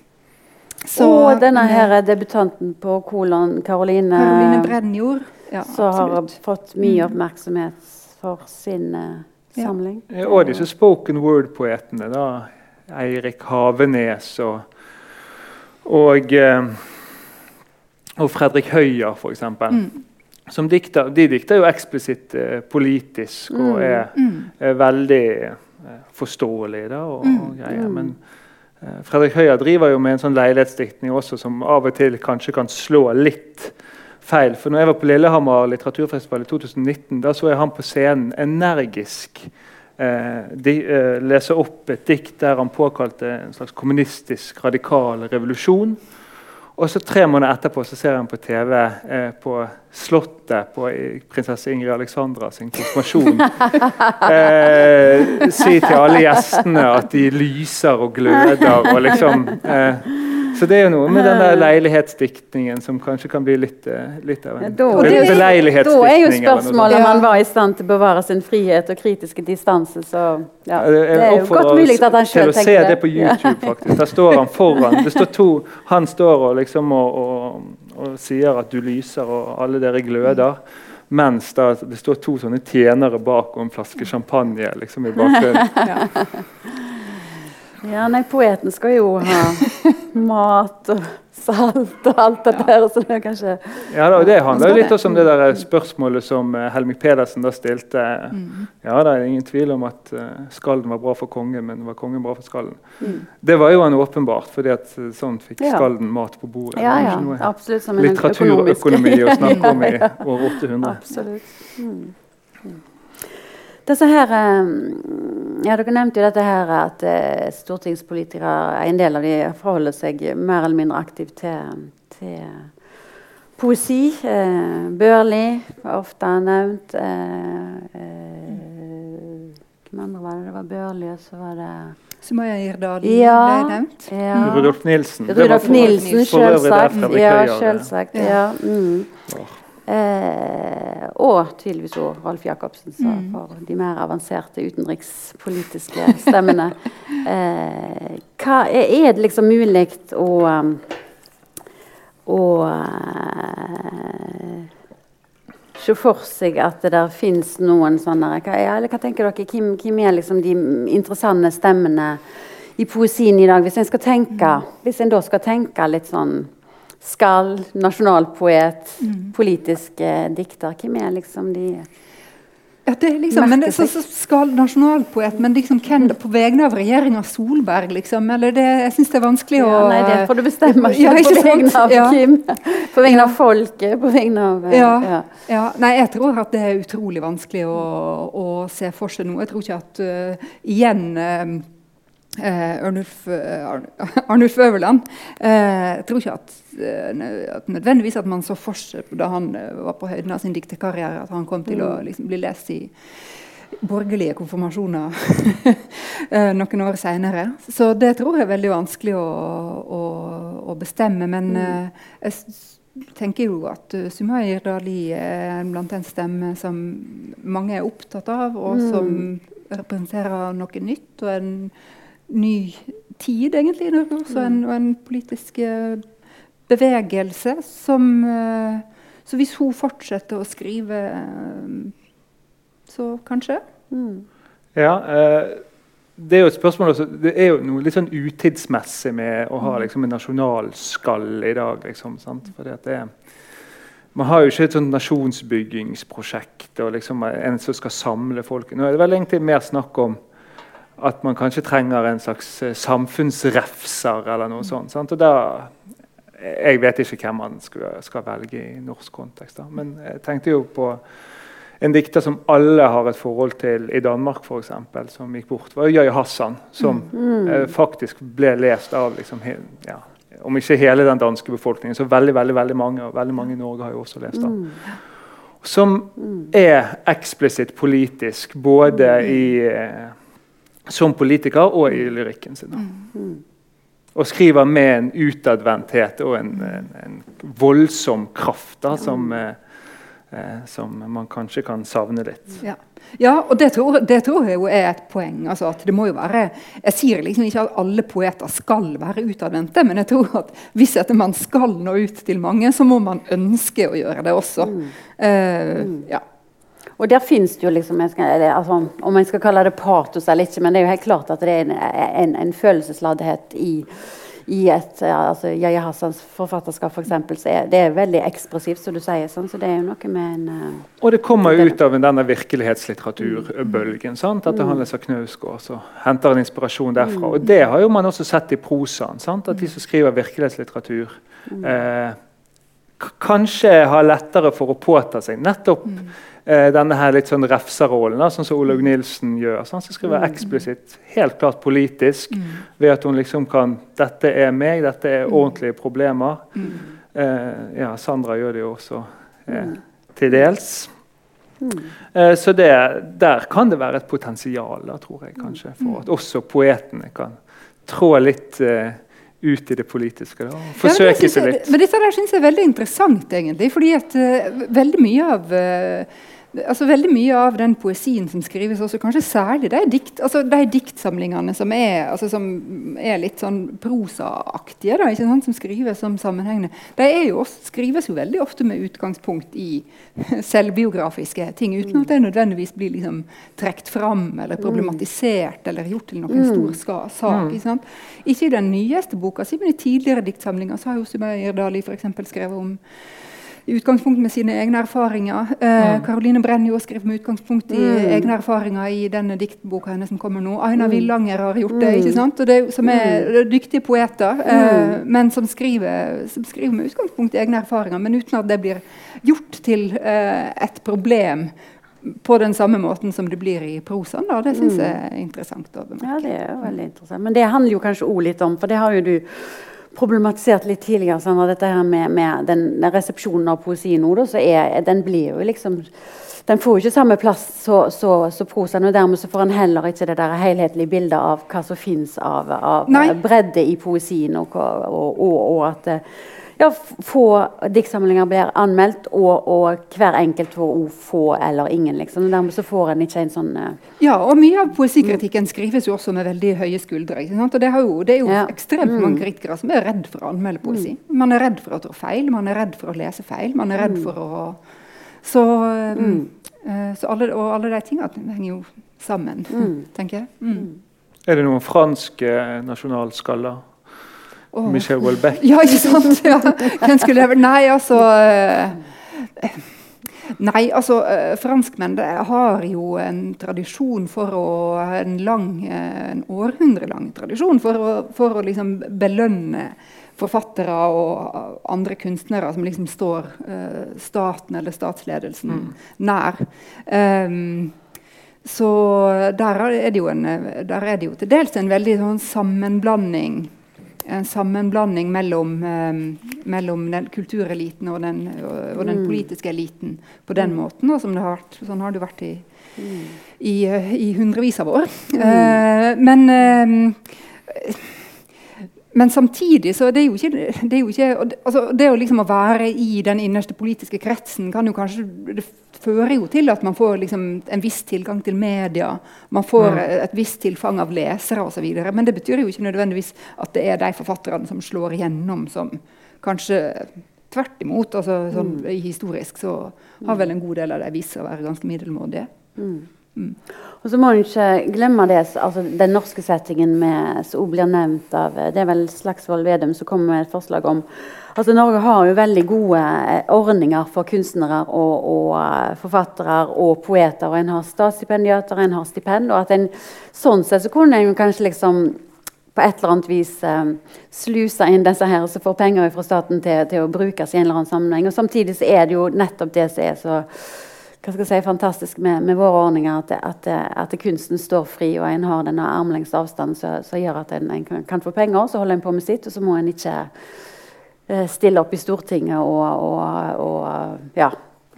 Speaker 1: Så, og denne her debutanten på Kolon, Karoline,
Speaker 3: Karoline Brennjord.
Speaker 1: Ja, som har fått mye mm. oppmerksomhet for sin uh, samling.
Speaker 2: Ja. Og disse spoken word-poetene. da, Eirik Havenes og, og, og Fredrik Høyer, f.eks. Mm. Som dikter, de dikter jo eksplisitt eh, politisk og mm. er, mm. er veldig forståelige da, og, og greier. men Eh, Fredrik Høyer driver jo med en sånn leilighetsdiktning også som av og til kanskje kan slå litt feil. For når jeg var på Lillehammer litteraturfestival i 2019, da så jeg han på scenen energisk eh, de, eh, lese opp et dikt der han påkalte en slags kommunistisk radikal revolusjon. Og så Tre måneder etterpå så ser han på TV eh, på Slottet på prinsesse Ingrid Alexandra sin konfirmasjon [laughs] eh, si til alle gjestene at de lyser og gløder. og liksom eh, så det er jo noe med den der leilighetsdiktningen som kanskje kan bli litt, eh, litt av en
Speaker 1: da,
Speaker 2: beleilighetsdiktning.
Speaker 1: Da er jo spørsmålet om han var i stand til å bevare sin frihet og kritiske distanse. Så ja, det er jo godt mulig at han sjøl
Speaker 2: tenker det. Til å se det på YouTube, faktisk. Der står han foran. Det står to, Han står og liksom og, og, og sier at du lyser, og alle dere gløder. Mens da, det står to sånne tjenere bak og en flaske champagne liksom i bakgrunnen. [laughs]
Speaker 1: Ja, nei, poeten skal jo ha mat og salt og alt dette her. Så det kanskje
Speaker 2: Ja, da, det handler jo litt også om det der spørsmålet som uh, Helmik Pedersen da stilte. Mm. Ja, det er ingen tvil om at skallen skalden var bra for kongen, men var kongen bra for skalden? Mm. Det var jo han åpenbart, fordi at uh, sånn fikk ja. skalden mat på bordet.
Speaker 1: Ja, ja, absolutt.
Speaker 2: Som en litteraturøkonomi å snakke om i [laughs] år 800.
Speaker 1: Absolutt. Mm. Disse her, ja, Dere nevnte jo dette her at eh, stortingspolitikere, en del av de forholder seg mer eller mindre aktivt til, til poesi. Eh, Børli var ofte nevnt. Eh, eh, hvem andre var det? Det var Børli, og så var det
Speaker 3: Sumaya Irdal ja, ble nevnt.
Speaker 2: Ja. Rudolf Nilsen.
Speaker 1: Rudolf Nilsen, selvsagt. Ja, selvsagt. Ja. Mm. Eh, og tydeligvis òg Ralf Jacobsen, mm. for de mer avanserte utenrikspolitiske stemmene. [laughs] Eh, hva er, er, det liksom mulig å um, å uh, se for seg at det der fins noen sånne hva, eller hva tenker dere, hvem, hvem er liksom de interessante stemmene i poesien i dag? Hvis en skal tenke, mm. hvis en da skal tenke litt sånn Skall, nasjonalpoet, mm. politisk eh, dikter. Hvem er liksom de
Speaker 3: ja, det er liksom, men det, så, så skal nasjonalpoet, men liksom, hvem på vegne av regjeringa Solberg, liksom? Eller det, jeg syns det er vanskelig å
Speaker 1: ja, Nei, det får du bestemme ikke, ja, ikke på vegne av ja. Kim. På vegne av folket, på vegne av
Speaker 3: ja, ja. Nei, jeg tror at det er utrolig vanskelig å, å se for seg noe. Jeg tror ikke at uh, igjen uh, Eh, Arnulf, eh, [laughs] Arnulf Øverland. Eh, jeg tror ikke at, eh, at, nødvendigvis at man så for seg da han var på høyden av sin dikterkarriere, at han kom til å mm. liksom, bli lest i borgerlige konfirmasjoner [laughs] noen år seinere. Så det tror jeg er veldig vanskelig å, å, å bestemme. Men mm. jeg tenker jo at uh, Dali er blant en stemme som mange er opptatt av, og mm. som representerer noe nytt. og en ny tid, egentlig. Også en, og en politisk eh, bevegelse som eh, Så hvis hun fortsetter å skrive, eh, så kanskje? Mm.
Speaker 2: Ja. det er jo et spørsmål også, det er jo noe litt sånn utidsmessig med å ha mm. liksom, en nasjonalskall i dag. Liksom, Fordi at det man har jo ikke et sånt nasjonsbyggingsprosjekt og liksom en som skal samle folk. Nå er det vel egentlig mer snakk om at man kanskje trenger en slags eh, samfunnsrefser eller noe sånt. Sant? Og da, jeg vet ikke hvem man skal, skal velge i norsk kontekst. Da. Men jeg tenkte jo på en dikter som alle har et forhold til i Danmark, for eksempel, som gikk bort. var Jøy Hassan, som mm. eh, faktisk ble lest av liksom, ja, om ikke hele den danske befolkningen, så veldig veldig, veldig mange. Og veldig mange i Norge har jo også lest av. Mm. Som mm. er eksplisitt politisk, både mm. i eh, som politiker og i lyrikken sin. Mm. Og skriver med en utadvendthet og en, en, en, voldsom kraft da, som, eh, eh, som, man kanskje kan savne litt.
Speaker 3: Ja, ja og det tror, det tror, jeg jo er et poeng. Altså at det må jo være, Jeg sier liksom ikke at alle poeter skal være utadvendte, men jeg tror at hvis man skal nå ut til mange, så må man ønske å gjøre det også. Mm. Uh, ja.
Speaker 1: Og der fins det jo liksom altså, Om man skal kalle det patos eller ikke, men det er jo helt klart at det er en, en, en følelsesladdhet i, i et altså, Yahya Hassans forfatterskap, for eksempel, så er det er veldig ekspressivt, som du sier. Sånn, så det er jo noe med en uh,
Speaker 2: Og det kommer ut av denne virkelighetslitteraturbølgen. Sant? At handler om Knausgård, så henter en inspirasjon derfra. Og det har jo man også sett i prosaen. Sant? At de som skriver virkelighetslitteratur, mm. eh, kanskje har lettere for å påta seg nettopp eh, denne her litt sånn refserollen, sånn som Olaug Nilsen gjør. Så han skal skrive eksplisitt, helt klart politisk, ved at hun liksom kan Dette er meg, dette er ordentlige problemer. Eh, ja, Sandra gjør det jo også eh, til dels. Mm. så det, der kan det være et potensial, da, tror jeg kanskje, for at også poetene kan trå litt eh, ut i det politiske. Da, og
Speaker 3: Ja, men det
Speaker 2: forsøke
Speaker 3: synes
Speaker 2: seg litt.
Speaker 3: Men dette der synes jeg er veldig interessant, egentlig. fordi at uh, veldig mye av eh, altså veldig mye av den poesien som skrives, også kanskje særlig de, dikt, altså de diktsamlingene som er, altså som er litt sånn prosaaktige, da, ikke sant? som skrives som sammenhengende, de jo også, skrives jo veldig ofte med utgangspunkt i [laughs] selvbiografiske ting, uten at det nødvendigvis blir liksom trukket fram eller problematisert eller gjort til noen stor sak. Ikke, sant? ikke i den nyeste boka si, men i tidligere diktsamlinger så har jo Sumeir Dali eksempel skrevet om utgangspunkt med sine egne erfaringer. Eh, Caroline Brenjo skrev med utgangspunkt i egne erfaringer i denne diktboka hennes som kommer nå. Aina Villanger har gjort det, ikke sant? Og det, som er dyktige poeter, eh, men som skriver, som skriver med utgangspunkt i egne erfaringer, men uten at det blir gjort til eh, et problem på den samme måten som det blir i prosaen. da. Det syns jeg er interessant å bemerke.
Speaker 1: Ja, det er veldig interessant. Men det handler jo kanskje òg litt om, for det har jo du problematisert litt tidligere, Sandra, dette her med, med den, den resepsjonen av poesi nå, da, så er, den blir jo liksom den får jo ikke samme plass som så, så prosaen, og dermed så får en heller ikke det der helhetlige bildet av hva som fins av, av bredde i poesien, og, og, og, og at eh, ja, få diktsamlinger blir anmeldt, og, og hver enkelt får få eller ingen. liksom. og Dermed så får en ikke en sånn uh...
Speaker 3: Ja, og mye av poesikritikken skrives jo også med veldig høye skuldre. ikke sant? Og det, har jo, det er jo
Speaker 1: Ja.
Speaker 3: ekstremt mange kritikere som er redd for å anmelde poesi. Man er redd for å trå feil, man er redd for å lese feil, man er redd for å Så, um, uh, så alle, og alle de tingene henger jo sammen, tenker jeg. Mm.
Speaker 2: Er det noen franske nasjonalskaller?
Speaker 3: Åh.
Speaker 2: Michelle Welbeck.
Speaker 3: Ja, ikke sant? [laughs] Ja. Hvem skulle jeg Nei, altså eh, Nei, altså eh, Franskmenn har jo en tradisjon for å En lang, eh, en århundrelang tradisjon for å, for å liksom belønne forfattere og andre kunstnere som liksom står staten eller statsledelsen nær. Um, så der er det jo, en, der er det jo til dels en veldig sånn sammenblanding en sammenblanding mellom, eh, mellom den kultureliten og den, og, og den politiske eliten på den måten. Og som det har vært, sånn har det vært i, i, eh, i hundrevis av år. Eh, men eh, men samtidig så det er jo ikke, det, er jo ikke altså det å liksom å være i den innerste politiske kretsen kan jo kanskje det fører jo til at man får liksom en viss tilgang til media. Man får et visst tilfang av lesere osv. Men det betyr jo ikke nødvendigvis at det er de forfatterne som slår igjennom, som kanskje tvert imot. altså sånn, i Historisk så har vel en god del av de vist seg å være ganske middelmådige.
Speaker 1: Og så må en ikke glemme det, altså den norske settingen med, som også blir nevnt av Det er vel Slagsvold Vedum som kommer med et forslag om altså Norge har jo veldig gode eh, ordninger for kunstnere og, og eh, forfattere og poeter. og En har statsstipendiater, en har stipend. og at en, Sånn sett så kunne en kanskje liksom på et eller annet vis eh, sluse inn disse her som får penger fra staten til, til å brukes i en eller annen sammenheng. Og Samtidig så er det jo nettopp det som er så hva skal jeg si, fantastisk med, med våre ordninger, at, at, at kunsten står fri, og en har denne armlengdes avstand som som gjør at en, en kan, kan få penger, så holder en på med sitt, og så må en ikke eh, stille opp i Stortinget og, og, og ja,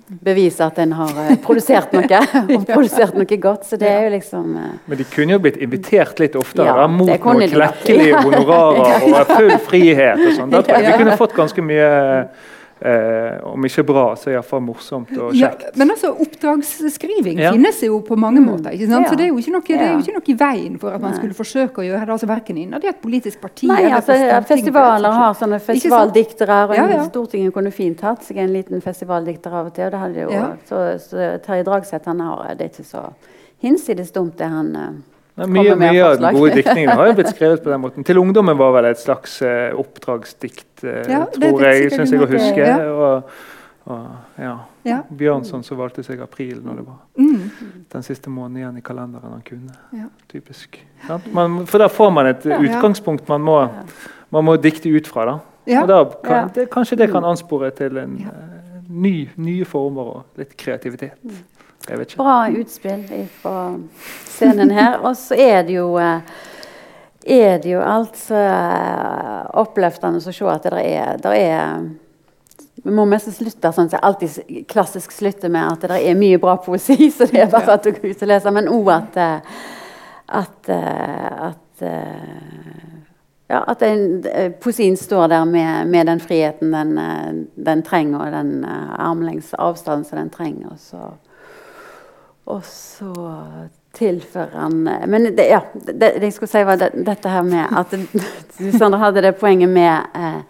Speaker 1: bevise at en har eh, produsert noe, [laughs] og produsert noe godt. Så det er jo liksom eh,
Speaker 2: Men de kunne jo blitt invitert litt oftere,
Speaker 1: Ja,
Speaker 2: mot noen klekkelige honorarer og [laughs] full frihet. og sånn. Da tror jeg vi kunne fått ganske mye eh, Om ikke bra, så iallfall morsomt og
Speaker 3: Ja,
Speaker 2: kjekt.
Speaker 3: men altså, oppdragsskriving
Speaker 2: Ja.
Speaker 3: finnes jo på mange måter. ikke sant?
Speaker 1: Ja.
Speaker 3: Så det er, jo ikke noe, det er jo ikke noe i veien for at man
Speaker 1: Nei.
Speaker 3: skulle forsøke å gjøre det. altså Verken innad i et politisk parti
Speaker 1: Nei,
Speaker 3: eller
Speaker 1: altså, Festivaler har sånne festivaldiktere. og
Speaker 3: Ja, ja.
Speaker 1: Stortinget kunne fint hatt seg en liten festivaldikter av og til. og det hadde jo,
Speaker 3: Ja.
Speaker 1: så, så Terje Dragseth han har det er ikke så hinsides dumt, det han eh,
Speaker 2: Nei, mye, mye av den gode diktningen har jo blitt [laughs] skrevet på den måten. 'Til ungdommen' var vel et slags uh, oppdragsdikt, uh,
Speaker 3: Ja,
Speaker 2: tror jeg,
Speaker 3: synes
Speaker 2: syns jeg å huske.
Speaker 3: ja.
Speaker 2: Og, og, ja.
Speaker 3: Ja.
Speaker 2: Bjørnson som valgte seg april når det var
Speaker 3: Mm.
Speaker 2: den siste måneden igjen i kalenderen han kunne. Typisk. Man, for da får man et utgangspunkt man må, man må dikte ut fra. da. Og da kan, det, kanskje det kan anspore til en, uh, ny, nye former og litt kreativitet.
Speaker 1: Bra utspill fra scenen her. Og så er det jo eh, er det jo altså eh, oppløftende å se at det er, det er Vi må nesten slutte sånn som jeg alltid klassisk slutter med at det er mye bra poesi, [laughs] så det er bare at du går ut og leser. Men òg at eh, at, at ja, at den, poesien står der med, med den friheten den, den trenger, og den uh, armlengs avstand som den trenger. Så, og så tilfører han Men det, ja, det, jeg skulle si, var det, dette her med at [laughs] Susanne hadde det poenget med eh,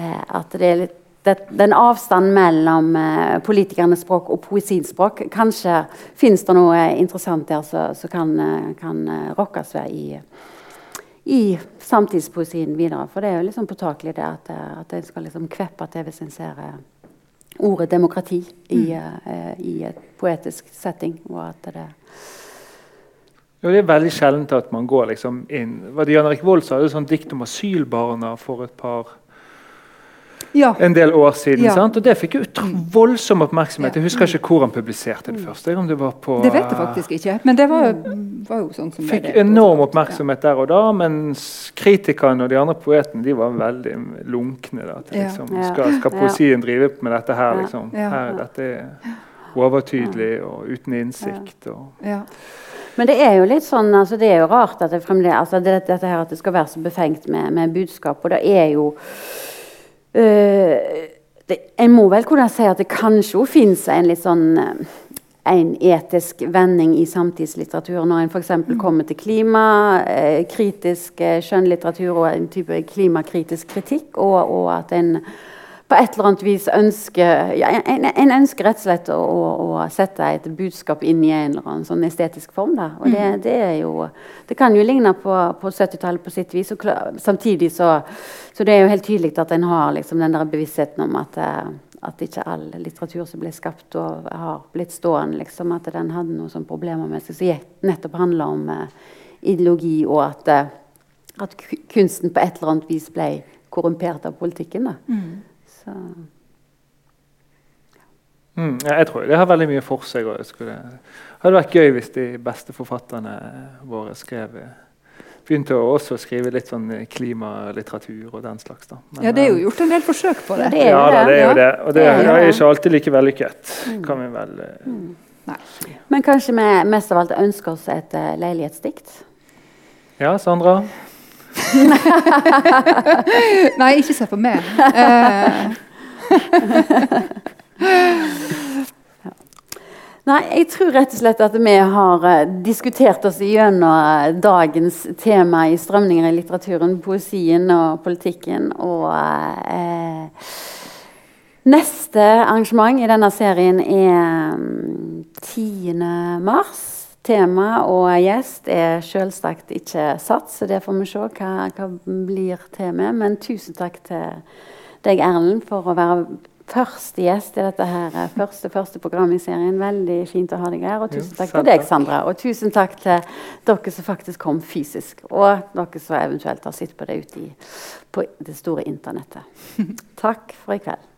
Speaker 1: eh, at det er litt det, den avstanden mellom eh, politikernes språk og poesiens språk Kanskje finnes det noe interessant der som kan, eh, kan eh, rokkes ved i, i samtidspoesien videre. For det er jo liksom påtakelig det at, at en skal liksom kveppe til hvis en ser ordet demokrati i, eh, i et poetisk setting. Og at det
Speaker 2: Jo, det er veldig sjeldent at man går liksom inn Var det Jan Erik Vold som hadde et sånt dikt om asylbarna for et par
Speaker 3: Ja.
Speaker 2: en del år siden.
Speaker 3: Ja.
Speaker 2: sant? Og Det fikk jo utro- voldsom oppmerksomhet. Jeg husker ikke hvor han publiserte det først. Om det var på
Speaker 3: Det vet jeg faktisk ikke, men det var, var jo sånn som
Speaker 2: Fikk
Speaker 3: det-
Speaker 2: enorm oppmerksomhet der og da, mens kritikerne og de andre poetene de var veldig lunkne. da, til liksom,
Speaker 1: Ja.
Speaker 2: skal, skal
Speaker 1: Ja.
Speaker 2: poesien drive med dette her? Liksom?
Speaker 3: Ja.
Speaker 2: Her, dette er overtydelig og uten innsikt. Og,
Speaker 3: Ja.
Speaker 1: Men det er jo litt sånn, altså det er jo rart at det altså det, dette her at det skal være så befengt med, med budskap. Og det er jo det, En må vel kunne si at det kanskje òg finnes en litt sånn øh, en etisk vending i samtidslitteratur når en f.eks. kommer til klimakritisk eh, skjønnlitteratur og en type klimakritisk kritikk, og, og at en på et eller annet vis ønsker ja, en, en ønsker rett og slett å, å, å sette et budskap inn i en eller annen sånn estetisk form. Da. Og det, det, er jo, det kan jo ligne på, på 70-tallet på sitt vis. Og samtidig så, så det er jo helt tydelig at en har liksom den der bevisstheten om at, eh, at ikke all litteratur som ble skapt og har blitt stående, liksom, at den hadde noen sånne problemer med seg som nettopp handla om eh, ideologi, og at, eh, at kunsten på et eller annet vis ble korrumpert av politikken. Da. Så,
Speaker 2: mm, ja, jeg tror det har veldig mye for seg. Og skulle, hadde vært gøy hvis de beste forfatterne våre skrev begynte å også skrive litt sånn klimalitteratur og den slags. da. Men,
Speaker 3: ja, det er jo
Speaker 2: eh,
Speaker 3: gjort en del forsøk på det.
Speaker 1: Ja, det er
Speaker 2: ja,
Speaker 1: jo
Speaker 2: da, det er jo
Speaker 3: Ja.
Speaker 2: det. Og det
Speaker 1: Det er jo
Speaker 2: er ikke alltid like vellykket. kan vi vel... mm.
Speaker 3: Nei.
Speaker 1: Men kanskje vi mest av alt ønsker oss et uh, leilighetsdikt?
Speaker 2: Ja, Sandra? [laughs]
Speaker 3: Nei, ikke se på meg. Eh, [laughs]
Speaker 1: Nei, jeg tror rett og slett at vi har eh, diskutert oss gjennom eh, dagens tema i strømninger i litteraturen, poesien og politikken. Og eh, neste arrangement i denne serien er mm, 10. mars. Tema og gjest er selvsagt ikke satt, så det får vi se hva, hva blir temaet. Men tusen takk til deg, Erlend, for å være første gjest i dette her eh, første, første program i serien. Veldig fint å ha deg her. Og tusen takk
Speaker 2: jo,
Speaker 1: til deg. Sandra. Og tusen takk til dere som faktisk kom fysisk. Og dere som eventuelt har sett på det ute på det store internettet. [laughs] Takk for i kveld.